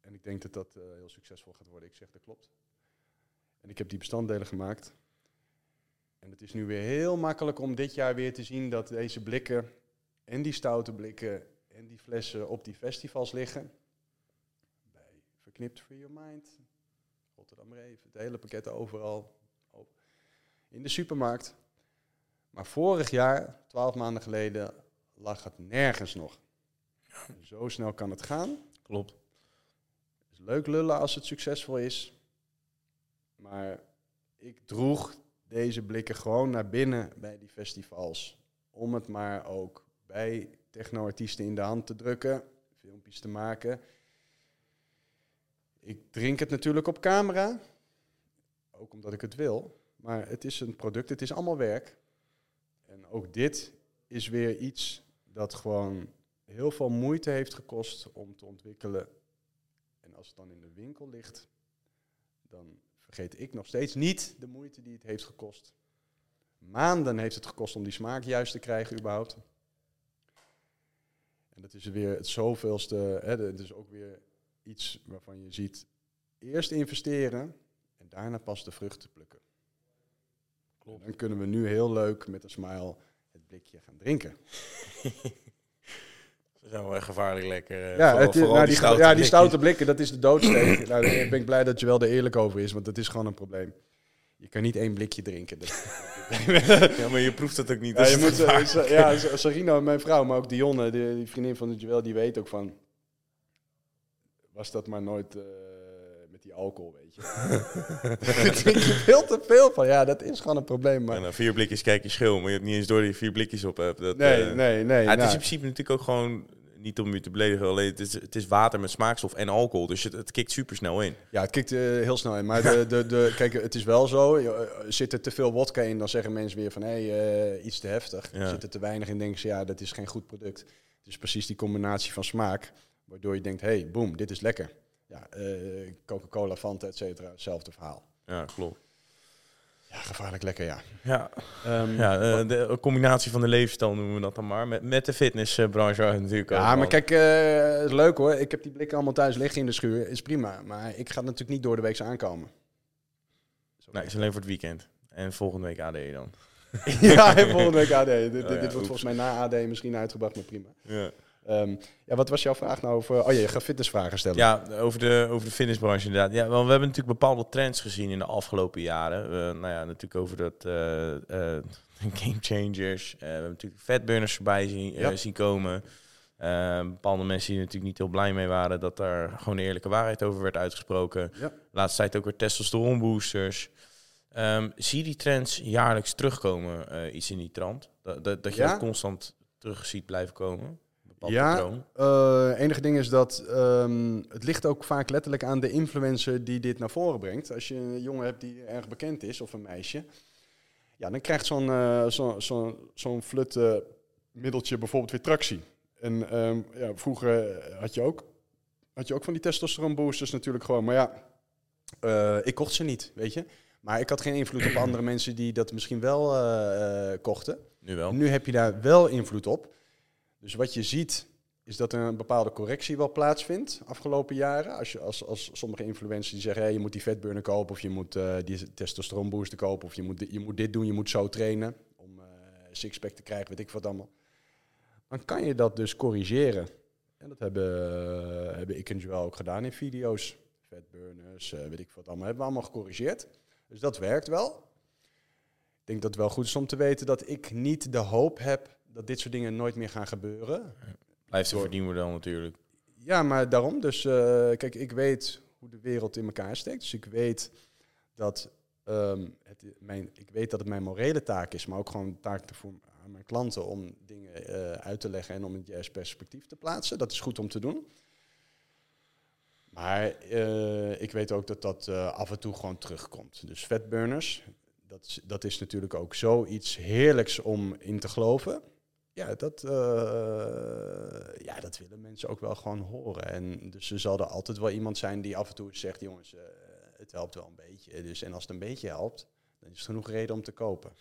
En ik denk dat dat eh, heel succesvol gaat worden. Ik zeg, dat klopt. En ik heb die bestanddelen gemaakt. En het is nu weer heel makkelijk om dit jaar weer te zien dat deze blikken en die stoute blikken en die flessen op die festivals liggen. Bij Verknipt for Your Mind, Rotterdam Reef, het hele pakket overal. In de supermarkt. Maar vorig jaar, twaalf maanden geleden, lag het nergens nog. Zo snel kan het gaan.
Klopt.
Het is leuk lullen als het succesvol is. Maar ik droeg deze blikken gewoon naar binnen bij die festivals. Om het maar ook bij technoartiesten in de hand te drukken, filmpjes te maken. Ik drink het natuurlijk op camera, ook omdat ik het wil. Maar het is een product, het is allemaal werk. En ook dit is weer iets dat gewoon heel veel moeite heeft gekost om te ontwikkelen. En als het dan in de winkel ligt, dan vergeet ik nog steeds niet de moeite die het heeft gekost. Maanden heeft het gekost om die smaak juist te krijgen überhaupt. En dat is weer het zoveelste, hè, het is ook weer iets waarvan je ziet, eerst investeren en daarna pas de vruchten plukken.
Klopt.
Dan kunnen we nu heel leuk met een smile het blikje gaan drinken.
Dat wel echt gevaarlijk lekker. eh,
Ja,
vooral-
het is-
vooral
nou, die,
stoute
ja, die stoute blikken, dat is de doodsteek. nou, daar ben ik blij dat je wel er eerlijk over is, want dat is gewoon een probleem. Je kan niet één blikje drinken. Dat-
Ja, maar je proeft het ook niet.
ja,
dat
je moet, eh, ja, Sarino, mijn vrouw, maar ook Dionne, die, die vriendin van de Joel, die weet ook van... Was dat maar nooit eh, met die alcohol, weet je. Daar drink je veel te veel van. Ja, dat is gewoon een probleem. Maar...
En dan vier blikjes kijk je schil, maar je hebt niet eens door dat je vier blikjes op hebt. Dat,
Nee,
eh,
nee, nee.
ja, het is
nou,
in principe natuurlijk ook gewoon, niet om je te beledigen, alleen het is, het is water met smaakstof en alcohol. Dus het, het kikt super snel in.
Ja, het kikt eh, heel snel in. Maar de, de, de, kijk, het is wel zo. eh, Zit er te veel wodka in, dan zeggen mensen weer van... hé, hey, eh, iets te heftig.
Ja.
Zit er te weinig in, denken ze... ja, dat is geen goed product. Het is precies die combinatie van smaak... waardoor je denkt, hé, hey, boem, dit is lekker. Ja, Coca-Cola, Fanta, et cetera, hetzelfde verhaal.
Ja, klopt.
Ja, gevaarlijk lekker, ja.
Ja,
Ehm,
ja eh, de combinatie van de levensstijl noemen we dat dan maar. Met, met de fitnessbranche natuurlijk ook.
Ja, maar kijk, eh, is leuk hoor. Ik heb die blikken allemaal thuis liggen in de schuur. Is prima. Maar ik ga natuurlijk niet door de week aankomen. Zo.
Nee, het is alleen voor het weekend. En volgende week AD dan.
ja, en volgende week AD. Dit, dit,
ja,
dit wordt
oeps.
volgens mij na AD misschien uitgebracht, maar prima.
Ja.
Ehm, ja, wat was jouw vraag nou over... Oh ja, je gaat fitnessvragen stellen.
Ja, over de, over de fitnessbranche inderdaad. Ja, want we hebben natuurlijk bepaalde trends gezien in de afgelopen jaren. Uh, nou ja, natuurlijk over dat uh, uh, game changers. we hebben natuurlijk fatburners voorbij zien, ja. zien komen. bepaalde mensen die natuurlijk niet heel blij mee waren dat daar gewoon eerlijke waarheid over werd uitgesproken.
Ja.
Laatste tijd ook weer testosteronboosters. Um, zie je die trends jaarlijks terugkomen, iets in die trant? Dat, dat, dat je
Ja.
dat constant terug ziet blijven komen? Bepaald
Ja, eh, enige ding is dat ehm, het ligt ook vaak letterlijk aan de influencer die dit naar voren brengt. Als je een jongen hebt die erg bekend is, of een meisje, ja, dan krijgt zo'n eh, zo, zo, zo'n flut eh, middeltje bijvoorbeeld weer tractie. En ehm, ja, vroeger had je, ook, had je ook van die testosteron boosters natuurlijk gewoon, maar ja, eh, ik kocht ze niet, weet je. Maar ik had geen invloed op andere mensen die dat misschien wel eh, eh, kochten.
Nu wel.
Nu heb je daar wel invloed op. Dus wat je ziet, is dat er een bepaalde correctie wel plaatsvindt afgelopen jaren. Als, je, als, als sommige influencers die zeggen, hey, je moet die vetburner kopen, of je moet eh die testosteronbooster kopen, of je moet, je moet dit doen, je moet zo trainen om eh sixpack te krijgen, weet ik wat allemaal. Dan kan je dat dus corrigeren. En dat hebben, eh, ik en Joel ook gedaan in video's. Vetburners, weet ik wat allemaal, hebben we allemaal gecorrigeerd. Dus dat werkt wel. Ik denk dat het wel goed is om te weten dat ik niet de hoop heb dat dit soort dingen nooit meer gaan gebeuren.
Blijft een
Door-
verdienmodel natuurlijk.
Ja, maar daarom. Dus eh, kijk, ik weet hoe de wereld in elkaar steekt. Dus ik weet dat, ehm, het, mijn, ik weet dat het mijn morele taak is, maar ook gewoon een taak voor, aan mijn klanten om dingen eh, uit te leggen en om het juiste perspectief te plaatsen. Dat is goed om te doen. Maar eh, ik weet ook dat dat af en toe gewoon terugkomt. Dus vetburners, dat dat is natuurlijk ook zoiets heerlijks om in te geloven. Ja dat, eh, ja, dat willen mensen ook wel gewoon horen. En dus er zal er altijd wel iemand zijn die af en toe zegt, jongens, eh, het helpt wel een beetje. Dus, en als het een beetje helpt, dan is het genoeg reden om te kopen.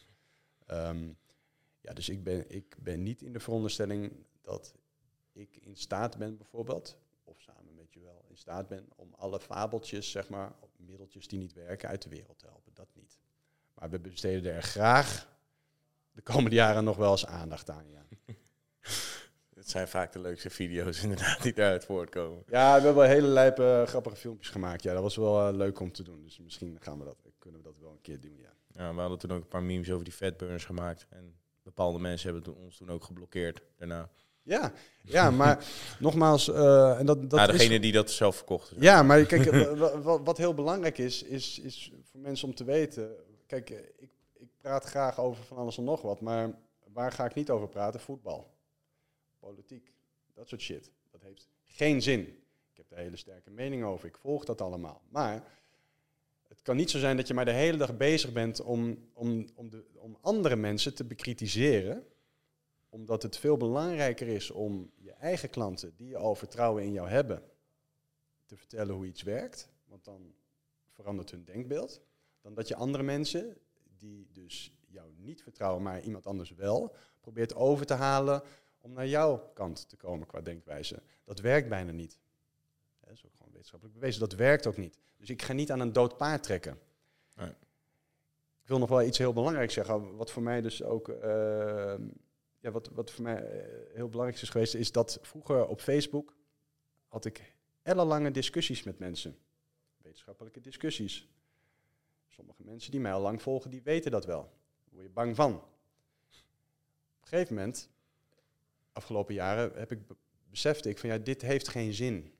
Ehm, ja, dus ik ben, ik ben niet in de veronderstelling dat ik in staat ben bijvoorbeeld, of samen met je wel in staat ben, om alle fabeltjes, zeg maar, middeltjes die niet werken, uit de wereld te helpen. Dat niet. Maar we besteden er graag de komende jaren nog wel eens aandacht aan, ja.
Het zijn vaak de leukste video's inderdaad die daaruit voortkomen.
Ja, we hebben wel hele lijpe eh, grappige filmpjes gemaakt. Ja, dat was wel eh, leuk om te doen. Dus misschien gaan we dat, kunnen we dat wel een keer doen, ja.
Ja, we hadden toen ook een paar memes over die fatburners gemaakt. En bepaalde mensen hebben toen- ons toen ook geblokkeerd daarna.
Ja, ja maar nogmaals, eh, en dat, dat
ja,
is-
degene die dat zelf verkochten.
Ja, maar kijk, wa- wa- wa- wat heel belangrijk is, is, is voor mensen om te weten. Kijk, ik praat graag over van alles en nog wat, maar waar ga ik niet over praten? Voetbal, politiek, dat soort shit. Dat heeft geen zin. Ik heb daar hele sterke mening over. Ik volg dat allemaal. Maar het kan niet zo zijn dat je maar de hele dag bezig bent om, om, om, de, om andere mensen te bekritiseren omdat het veel belangrijker is om je eigen klanten, die al vertrouwen in jou hebben, te vertellen hoe iets werkt. Want dan verandert hun denkbeeld. Dan dat je andere mensen, die dus jou niet vertrouwen, maar iemand anders wel, probeert over te halen om naar jouw kant te komen qua denkwijze. Dat werkt bijna niet. Dat is ook gewoon wetenschappelijk bewezen. Dat werkt ook niet. Dus ik ga niet aan een dood paard trekken.
Nee.
Ik wil nog wel iets heel belangrijks zeggen, wat voor mij dus ook eh, ja, wat, wat voor mij eh, heel belangrijk is geweest, is dat vroeger op Facebook had ik ellenlange discussies met mensen. Wetenschappelijke discussies. Sommige mensen die mij al lang volgen, die weten dat wel. Daar word je bang van. Op een gegeven moment, afgelopen jaren, heb ik be- besefte ik van ja, dit heeft geen zin.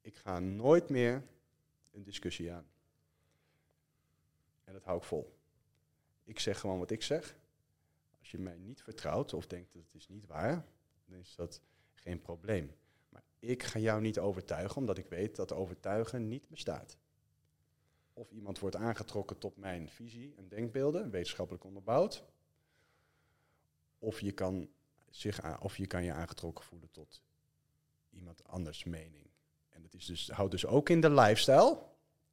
Ik ga nooit meer een discussie aan. En dat hou ik vol. Ik zeg gewoon wat ik zeg. Als je mij niet vertrouwt of denkt dat het is niet waar, dan is dat geen probleem. Maar ik ga jou niet overtuigen, omdat ik weet dat overtuigen niet bestaat. Of iemand wordt aangetrokken tot mijn visie en denkbeelden, wetenschappelijk onderbouwd. Of je kan, zich of je, kan je aangetrokken voelen tot iemand anders mening. En dat is dus, houdt dus ook in de lifestyle.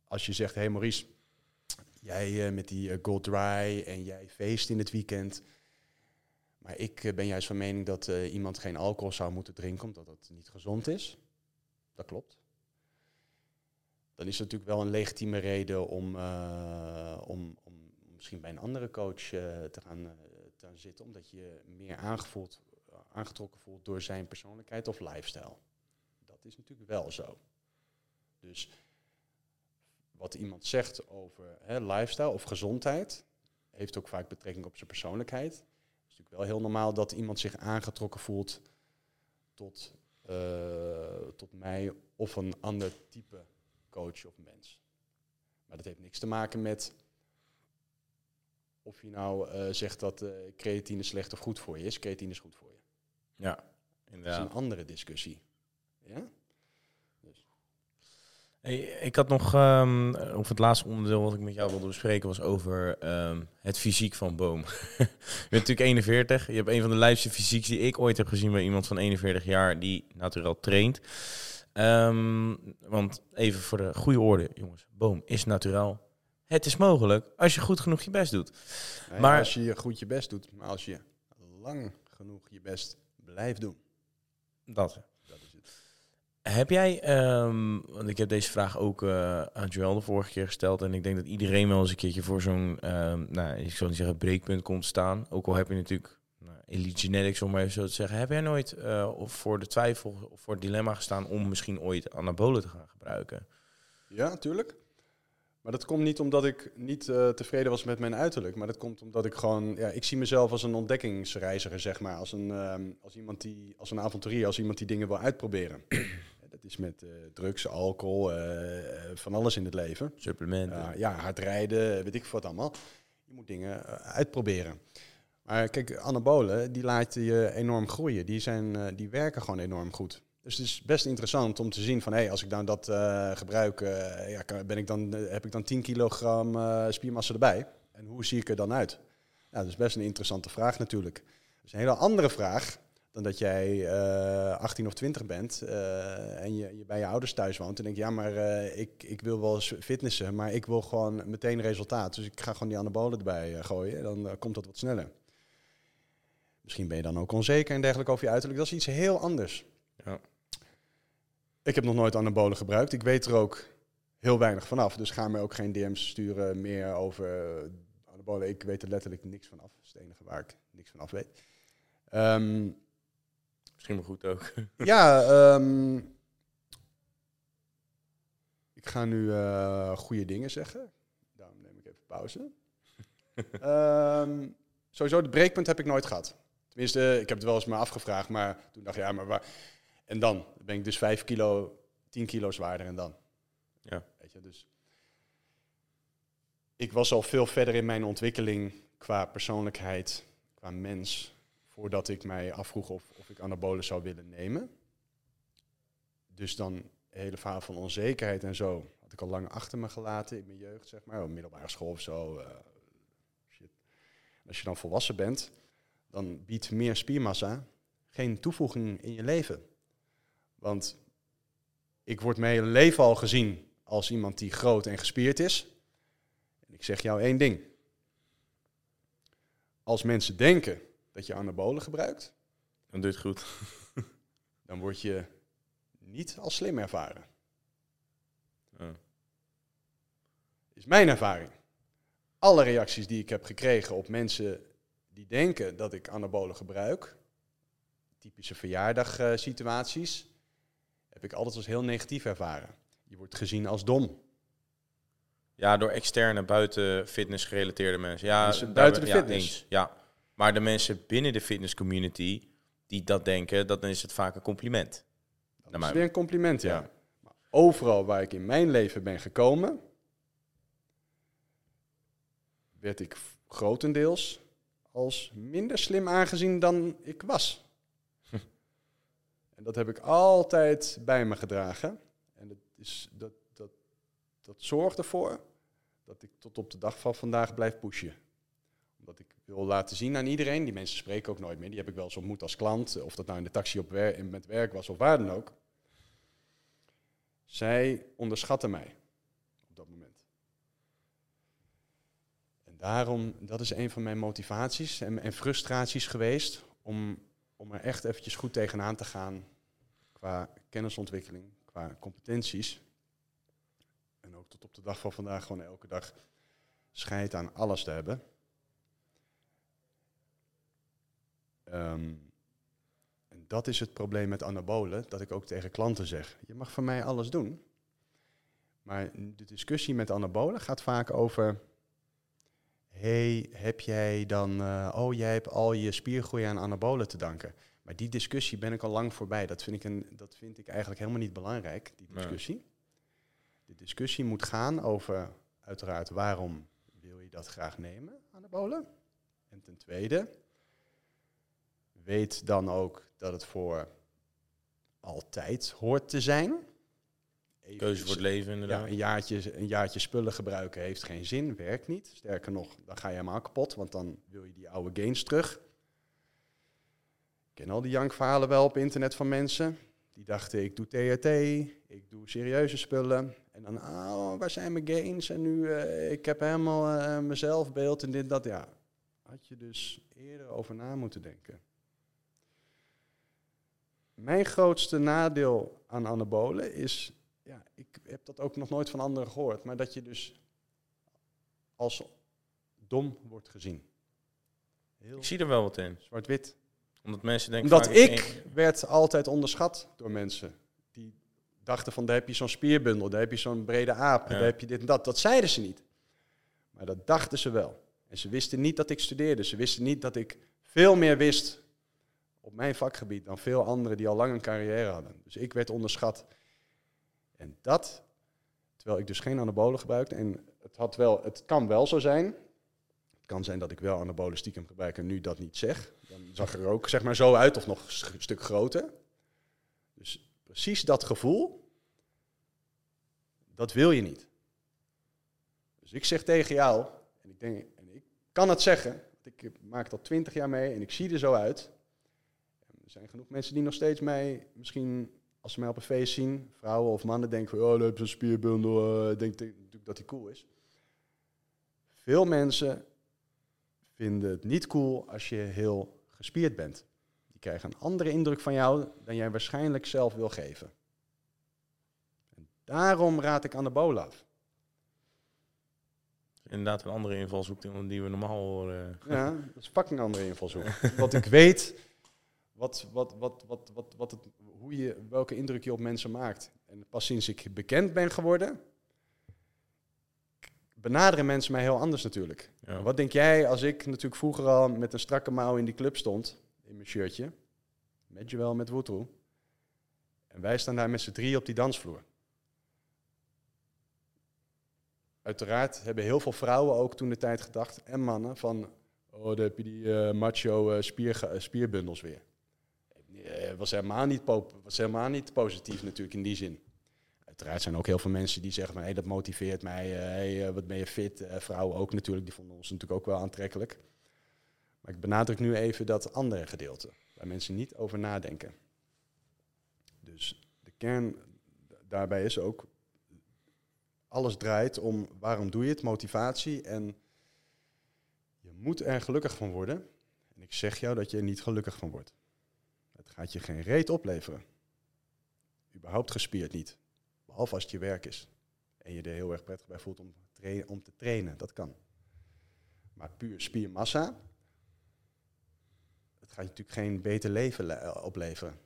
Als je zegt, hé hey Maurice, jij eh, met die eh, Gold Dry en jij feest in het weekend. Maar ik eh, ben juist van mening dat iemand geen alcohol zou moeten drinken omdat dat niet gezond is. Dat klopt. Dan is het natuurlijk wel een legitieme reden om, eh, om, om misschien bij een andere coach eh, te, gaan, eh, te zitten, omdat je meer aangevoeld, aangetrokken voelt door zijn persoonlijkheid of lifestyle. Dat is natuurlijk wel zo. Dus wat iemand zegt over hè, lifestyle of gezondheid, heeft ook vaak betrekking op zijn persoonlijkheid. Het is natuurlijk wel heel normaal dat iemand zich aangetrokken voelt tot, tot mij of een ander type coach of mens. Maar dat heeft niks te maken met of je nou eh, zegt dat uh, creatine slecht of goed voor je is. Creatine is goed voor je.
Ja,
Dat is
inderdaad.
een andere discussie. Ja?
Hey, ik had nog, ehm, of het laatste onderdeel wat ik met jou wilde bespreken, was over ehm, het fysiek van Boom. je bent natuurlijk 41. Je hebt een van de lijfste fysieks die ik ooit heb gezien bij iemand van 41 jaar die natuurlijk traint. Ehm, want even voor de goede orde, jongens. Boom is naturaal. Het is mogelijk als je goed genoeg je best doet.
Nee,
Maar-
als je goed je best doet, maar als je lang genoeg je best blijft doen.
Dat.
Dat is het.
Heb jij, ehm, want ik heb deze vraag ook eh, aan Joël de vorige keer gesteld. En ik denk dat iedereen wel eens een keertje voor zo'n, ehm, nou, ik zou niet zeggen breekpunt komt staan. Ook al heb je natuurlijk elite genetics, om maar even zo te zeggen. Heb jij nooit of voor de twijfel of voor het dilemma gestaan om misschien ooit anabolen te gaan gebruiken?
Ja, natuurlijk. Maar dat komt niet omdat ik niet eh, tevreden was met mijn uiterlijk. Maar dat komt omdat ik gewoon... Ja, ik zie mezelf als een ontdekkingsreiziger, zeg maar. Als een, ehm, als iemand die... Als een avonturier, als iemand die dingen wil uitproberen. Dat is met eh, drugs, alcohol, van alles in het leven.
Supplementen?
Ja, hard rijden, weet ik wat allemaal. Je moet dingen uitproberen. Maar kijk, anabolen, die laten je enorm groeien. Die, zijn, eh, die werken gewoon enorm goed. Dus het is best interessant om te zien van, hé, hey, als ik dan dat eh, gebruik, eh, ja, ben ik dan, heb ik dan 10 kilogram spiermassa erbij. En hoe zie ik er dan uit? Nou, dat is best een interessante vraag natuurlijk. Dat is een hele andere vraag dan dat jij eh 18 of 20 bent en je, bij je ouders thuis woont. En denk ja, maar ik, ik wil wel eens fitnessen, maar ik wil gewoon meteen resultaat. Dus ik ga gewoon die anabolen erbij gooien. Dan komt dat wat sneller. Misschien ben je dan ook onzeker en dergelijke over je uiterlijk. Dat is iets heel anders.
Ja.
Ik heb nog nooit anabolen gebruikt. Ik weet er ook heel weinig vanaf. Dus ga me ook geen DM's sturen meer over anabolen. Ik weet er letterlijk niks van af. Dat is het enige waar ik niks van af weet. Ehm,
Misschien wel goed ook.
ja, ehm, ik ga nu eh, goede dingen zeggen. Daarom neem ik even pauze. Ehm, sowieso, de breekpunt heb ik nooit gehad. Tenminste, ik heb het wel eens me afgevraagd, maar toen dacht ik, ja, maar waar... En dan? Dan ben ik dus 5 kilo, 10 kilo zwaarder en dan?
Ja.
Weet je, dus... Ik was al veel verder in mijn ontwikkeling qua persoonlijkheid, qua mens, voordat ik mij afvroeg of, of ik anabolen zou willen nemen. Dus dan het hele verhaal van onzekerheid en zo had ik al lang achter me gelaten in mijn jeugd, zeg maar, op middelbare school of zo. eh, shit. Als je dan volwassen bent, dan biedt meer spiermassa geen toevoeging in je leven. Want ik word mijn hele leven al gezien als iemand die groot en gespierd is. En ik zeg jou één ding. Als mensen denken dat je anabolen gebruikt,
Dan doe je het goed.
dan word je niet als slim ervaren.
Ja.
Is mijn ervaring. Alle reacties die ik heb gekregen op mensen die denken dat ik anabolen gebruik, typische verjaardagsituaties, heb ik altijd als heel negatief ervaren. Je wordt gezien als dom.
Ja, door externe, buiten fitness gerelateerde mensen. Ja,
Mensen buiten de
ja,
fitness.
eens. Ja, maar de mensen binnen de fitness community die dat denken, dan is het vaak een compliment.
Dat is weer een compliment, ja.
Ja.
Maar overal waar ik in mijn leven ben gekomen, werd ik grotendeels als minder slim aangezien dan ik was. en dat heb ik altijd bij me gedragen. En dat, is, dat, dat, dat zorgt ervoor dat ik tot op de dag van vandaag blijf pushen. Omdat ik wil laten zien aan iedereen, die mensen spreken ook nooit meer, die heb ik wel eens ontmoet als klant, of dat nou in de taxi op met werk was of waar dan ook. Zij onderschatten mij op dat moment. En daarom, dat is een van mijn motivaties en, en frustraties geweest om, om er echt eventjes goed tegenaan te gaan qua kennisontwikkeling, qua competenties. En ook tot op de dag van vandaag gewoon elke dag scheid aan alles te hebben. Ehm, dat is het probleem met anabolen, dat ik ook tegen klanten zeg, je mag van mij alles doen. Maar de discussie met anabolen gaat vaak over, hey, heb jij dan, eh, oh jij hebt al je spiergroei aan anabolen te danken. Maar die discussie ben ik al lang voorbij. Dat vind ik, een, dat vind ik eigenlijk helemaal niet belangrijk, die
Nee.
discussie. De discussie moet gaan over, uiteraard, waarom wil je dat graag nemen, anabolen? En ten tweede, weet dan ook dat het voor altijd hoort te zijn. Even-
Keuze voor het leven
ja,
inderdaad.
een, jaartje, een jaartje spullen gebruiken heeft geen zin, werkt niet. Sterker nog, dan ga je helemaal kapot, want dan wil je die oude gains terug. Ik ken al die jankverhalen wel op internet van mensen. Die dachten, ik doe TRT, ik doe serieuze spullen. En dan, oh, waar zijn mijn gains? En nu, eh, ik heb helemaal eh, mijn zelfbeeld en dit, dat. Ja, had je dus eerder over na moeten denken. Mijn grootste nadeel aan anabolen is ja, ik heb dat ook nog nooit van anderen gehoord, maar dat je dus als dom wordt gezien. Heel
Ik zie er wel wat in.
zwart-wit.
Omdat mensen denken...
Omdat ik werd altijd onderschat door mensen. Die dachten van, daar heb je zo'n spierbundel, daar heb je zo'n brede aap,
Ja.
daar heb je dit en dat. Dat zeiden ze niet. Maar dat dachten ze wel. En ze wisten niet dat ik studeerde. Ze wisten niet dat ik veel meer wist op mijn vakgebied dan veel anderen die al lang een carrière hadden. Dus ik werd onderschat. En dat, terwijl ik dus geen anabolen gebruikte. En het, had wel, het kan wel zo zijn. Het kan zijn dat ik wel anabolen stiekem gebruik en nu dat niet zeg. Dan zag er ook zeg maar zo uit of nog een st- stuk groter. Dus precies dat gevoel, dat wil je niet. Dus ik zeg tegen jou, en ik, denk, en ik kan het zeggen, ik maak dat twintig jaar mee en ik zie er zo uit. Er zijn genoeg mensen die nog steeds mij, misschien als ze mij op een feest zien, vrouwen of mannen, denken van, oh, je zo'n spierbundel, eh, denk denk natuurlijk dat die cool is. Veel mensen vinden het niet cool als je heel gespierd bent. Die krijgen een andere indruk van jou dan jij waarschijnlijk zelf wil geven. En daarom raad ik anabolen af.
inderdaad een andere invalshoek dan die we normaal horen.
Ja, dat is fucking een andere invalshoek. Want ik weet wat, wat, wat, wat, wat, wat het, hoe je, welke indruk je op mensen maakt. En pas sinds ik bekend ben geworden, benaderen mensen mij heel anders natuurlijk.
Ja.
Wat denk jij als ik natuurlijk vroeger al met een strakke mouw in die club stond, in mijn shirtje, met Joel, met Woetroe, en wij staan daar met z'n drie op die dansvloer. Uiteraard hebben heel veel vrouwen ook toen de tijd gedacht, en mannen, van, oh, daar heb je die eh, macho eh, spier, eh, spierbundels weer. Het was helemaal, niet was helemaal niet positief natuurlijk in die zin. Uiteraard zijn er ook heel veel mensen die zeggen van, hey, dat motiveert mij, eh, hey, eh, wat ben je fit. Eh, vrouwen ook natuurlijk, die vonden ons natuurlijk ook wel aantrekkelijk. Maar ik benadruk nu even dat andere gedeelte, waar mensen niet over nadenken. Dus de kern daarbij is ook, alles draait om waarom doe je het, motivatie. En je moet er gelukkig van worden. En ik zeg jou dat je er niet gelukkig van wordt. Gaat je geen reet opleveren. Überhaupt gespierd niet. Behalve als het je werk is. En je er heel erg prettig bij voelt om, om te trainen. Dat kan. Maar puur spiermassa. Het gaat je natuurlijk geen beter leven le- eh, opleveren.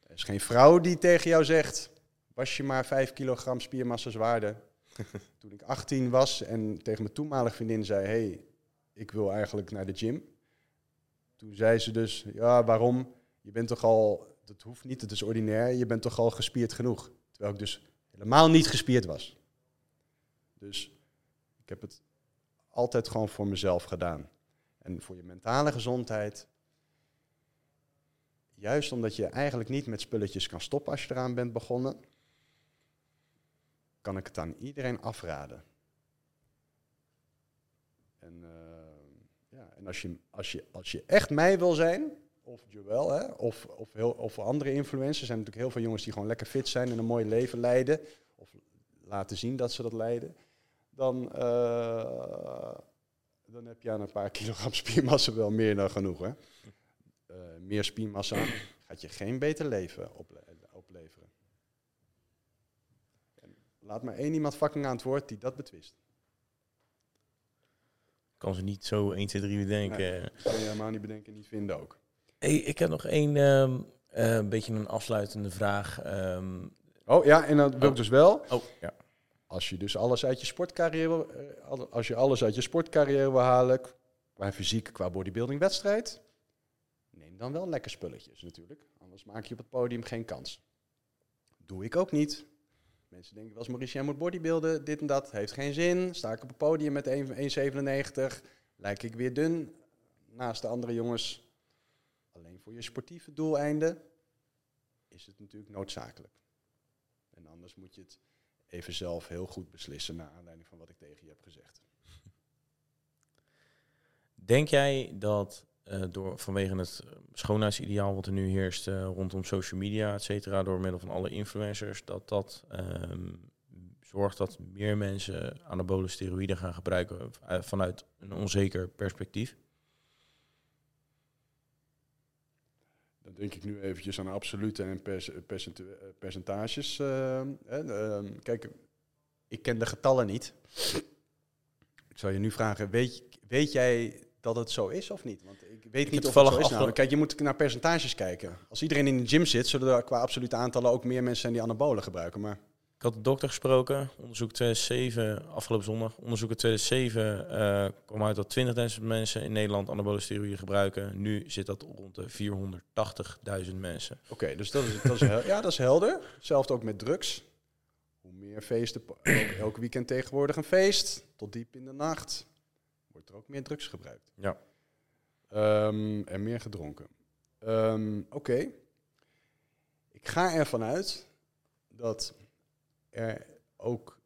Er is geen vrouw die tegen jou zegt, was je maar 5 kilogram spiermassa zwaarder. Toen ik 18 was en tegen mijn toenmalige vriendin zei, hey, ik wil eigenlijk naar de gym. Toen zei ze dus, ja, waarom? Je bent toch al, dat hoeft niet, het is ordinair, je bent toch al gespierd genoeg. Terwijl ik dus helemaal niet gespierd was. Dus ik heb het altijd gewoon voor mezelf gedaan. En voor je mentale gezondheid, juist omdat je eigenlijk niet met spulletjes kan stoppen als je eraan bent begonnen, kan ik het aan iedereen afraden. En, eh, als, je, als, je, als je echt mij wil zijn, of Joel, hè, of, of, heel, of andere influencers, er zijn natuurlijk heel veel jongens die gewoon lekker fit zijn en een mooi leven leiden, of laten zien dat ze dat leiden, dan, eh, dan heb je aan een paar kilogram spiermassa wel meer dan genoeg. Hè? Eh, meer spiermassa gaat je geen beter leven ople- opleveren. En laat maar één iemand fucking aan het woord die dat betwist.
Kan ze niet zo 1, 2, 3 bedenken.
Nee. Dat kan je helemaal niet bedenken en niet vinden ook.
Hey, ik heb nog één ehm, eh, een beetje een afsluitende vraag. Ehm,
Oh ja, en dat wil ik
Oh.
dus wel.
oh, ja.
Als je dus alles uit je sportcarrière, eh, als je alles uit je sportcarrière wil halen, qua fysiek, qua bodybuilding wedstrijd, neem dan wel lekker spulletjes natuurlijk. Anders maak je op het podium geen kans. Doe ik ook niet. Mensen denken wel eens, Maurice, moet bodybuilden, dit en dat. Heeft geen zin. Sta ik op het podium met 1 1,97, lijk ik weer dun naast de andere jongens. Alleen voor je sportieve doeleinden is het natuurlijk noodzakelijk. En anders moet je het even zelf heel goed beslissen naar aanleiding van wat ik tegen je heb gezegd.
Denk jij dat eh, door, vanwege het eh, schoonheidsideaal wat er nu heerst eh, rondom social media, et cetera, door middel van alle influencers, dat dat ehm, zorgt dat meer mensen anabole steroïden gaan gebruiken vanuit een onzeker perspectief?
Dan denk ik nu eventjes aan absolute en percentages. eh, ehm, kijk, ik ken de getallen niet. Ik zou je nu vragen, weet, weet jij dat het zo is of niet? Want ik weet niet of het zo is. Kijk, je moet naar percentages kijken. Als iedereen in de gym zit, zullen er qua absolute aantallen ook meer mensen zijn die anabolen gebruiken. Maar
Ik had de dokter gesproken, onderzoek 2007, afgelopen zondag. Onderzoek in 2007 eh, kwam uit dat 20.000 mensen in Nederland anabole steroïden gebruiken. Nu zit dat rond de 480.000 mensen.
Oké, dus dat is, dat is ja, dat is helder. Hetzelfde ook met drugs. Hoe meer feesten, elk weekend tegenwoordig een feest, tot diep in de nacht, wordt er ook meer drugs gebruikt.
Ja.
Ehm, en meer gedronken. Ehm, Oké. Ik ga ervan uit dat er ook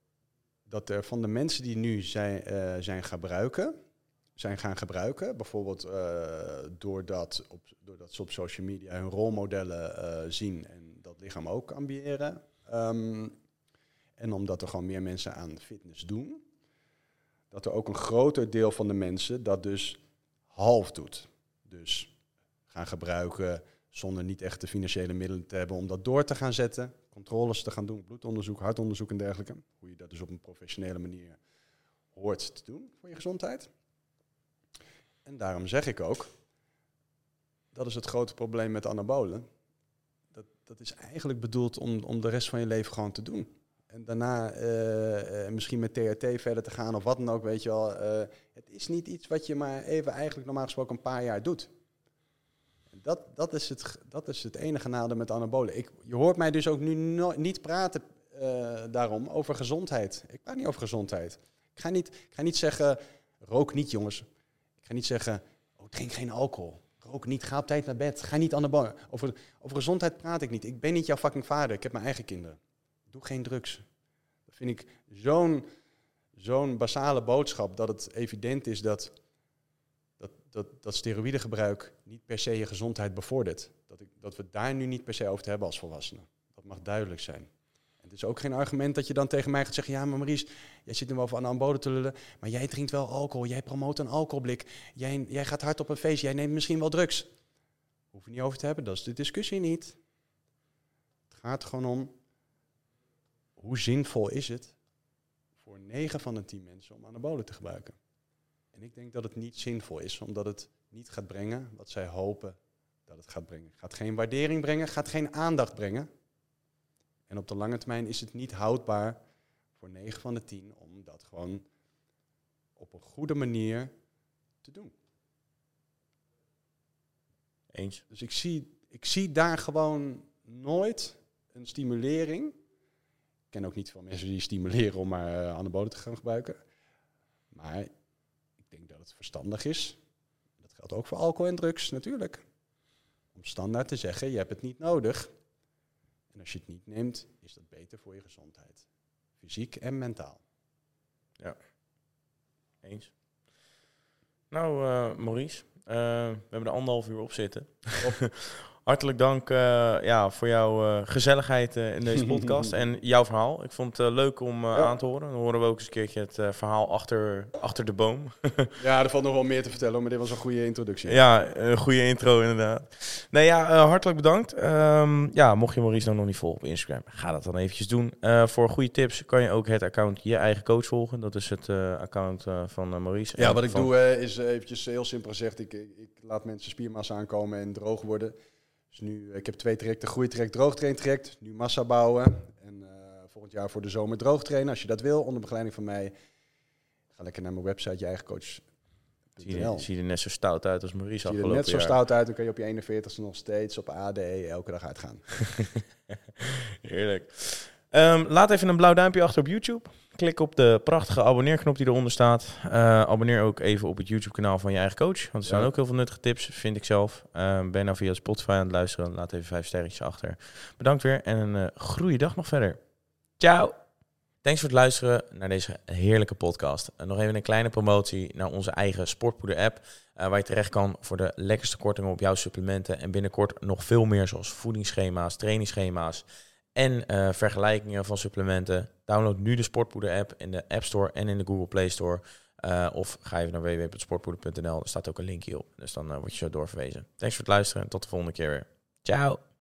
dat er van de mensen die nu zijn, eh, zijn gebruiken, zijn gaan gebruiken, bijvoorbeeld eh, doordat, op, doordat ze op social media hun rolmodellen eh, zien en dat lichaam ook ambiëren. Ehm, en omdat er gewoon meer mensen aan fitness doen, dat er ook een groter deel van de mensen dat dus half doet. Dus gaan gebruiken zonder niet echt de financiële middelen te hebben om dat door te gaan zetten. Controles te gaan doen, bloedonderzoek, hartonderzoek en dergelijke. Hoe je dat dus op een professionele manier hoort te doen voor je gezondheid. En daarom zeg ik ook, dat is het grote probleem met anabolen. Dat, dat is eigenlijk bedoeld om, om de rest van je leven gewoon te doen. En daarna eh, eh, misschien met TRT verder te gaan of wat dan ook, weet je wel. Eh, het is niet iets wat je maar even eigenlijk normaal gesproken een paar jaar doet. Dat, dat, is, het, dat is het enige nadeel met anabolen. Ik, je hoort mij dus ook nu niet praten daarom over gezondheid. Ik praat niet over gezondheid. Ik ga niet, ik ga niet zeggen, rook niet jongens. Ik ga niet zeggen, oh, drink geen alcohol. Rook niet, ga op tijd naar bed. Ga niet anabolen. Over, over gezondheid praat ik niet. Ik ben niet jouw fucking vader. Ik heb mijn eigen kinderen. Doe geen drugs. Dat vind ik zo'n zo'n basale boodschap dat het evident is dat, dat, dat, dat steroïdegebruik niet per se je gezondheid bevordert. Dat, dat we daar nu niet per se over te hebben als volwassenen. Dat mag duidelijk zijn. En het is ook geen argument dat je dan tegen mij gaat zeggen... ja, maar Maurice, jij zit nu wel van anabolen te lullen... maar jij drinkt wel alcohol, jij promoot een alcoholblik... Jij, jij gaat hard op een feest, jij neemt misschien wel drugs. Hoef je niet over te hebben, dat is de discussie niet. Het gaat gewoon om... hoe zinvol is het voor 9 van de 10 mensen om anabolen te gebruiken? En ik denk dat het niet zinvol is, omdat het niet gaat brengen wat zij hopen dat het gaat brengen. Gaat geen waardering brengen, gaat geen aandacht brengen. En op de lange termijn is het niet houdbaar voor 9 van de 10 om dat gewoon op een goede manier te doen.
Eens.
Dus ik zie, ik zie daar gewoon nooit een stimulering. Ik ken ook niet veel mensen die stimuleren om maar uh, anabolen te gaan gebruiken. Maar ik denk dat het verstandig is. Dat geldt ook voor alcohol en drugs natuurlijk. Om standaard te zeggen, je hebt het niet nodig. En als je het niet neemt, is dat beter voor je gezondheid. Fysiek en mentaal.
Eens. Nou, eh, Maurice, eh, we hebben er anderhalf uur op zitten. Hartelijk dank uh, ja, voor jouw uh, gezelligheid uh, in deze podcast en jouw verhaal. Ik vond het leuk om ja. aan te horen. Dan horen we ook eens een keertje het verhaal achter, achter de boom.
ja, er valt nog wel meer te vertellen, maar dit was een goede introductie.
Ja, een goede intro inderdaad. Nee, ja, hartelijk bedankt. Um, ja, mocht je Maurice nou nog niet volgen op Instagram, ga dat dan eventjes doen. voor goede tips kan je ook het account Je Eigen Coach volgen. Dat is het account van Maurice.
Ja, wat ik doe is eventjes heel simpel gezegd, ik, ik laat mensen spiermassa aankomen en droog worden. Dus nu, ik heb twee trajecten, groeitraject, droogtrain traject. Nu massa bouwen. En uh, volgend jaar voor de zomer droog trainen. Als je dat wil, onder begeleiding van mij, ga lekker naar mijn website, je eigen coach.
Zie je, zie je er net zo stout uit als Maurice Zie je er
net zo stout uit, dan kun je op je 41ste nog steeds op ADE elke dag uitgaan.
Heerlijk. Um, laat even een blauw duimpje achter op YouTube. Klik op de prachtige abonneerknop die eronder staat. Uh, abonneer ook even op het YouTube-kanaal van je eigen coach. Want er staan ook heel veel nuttige tips, vind ik zelf. Uh, ben nou via Spotify aan het luisteren. Laat even vijf sterretjes achter. Bedankt weer en een uh, goede dag nog verder. Ciao! Thanks voor het luisteren naar deze heerlijke podcast. En nog even een kleine promotie naar onze eigen Sportpoeder-app. waar je terecht kan voor de lekkerste kortingen op jouw supplementen. En binnenkort nog veel meer zoals voedingsschema's, trainingsschema's en vergelijkingen van supplementen. Download nu de Sportpoeder app in de App Store en in de Google Play Store. Uh, of ga even naar www.sportpoeder.nl. Er staat ook een linkje op. Dus dan uh, word je zo doorverwezen. Thanks voor het luisteren en tot de volgende keer weer. Ciao!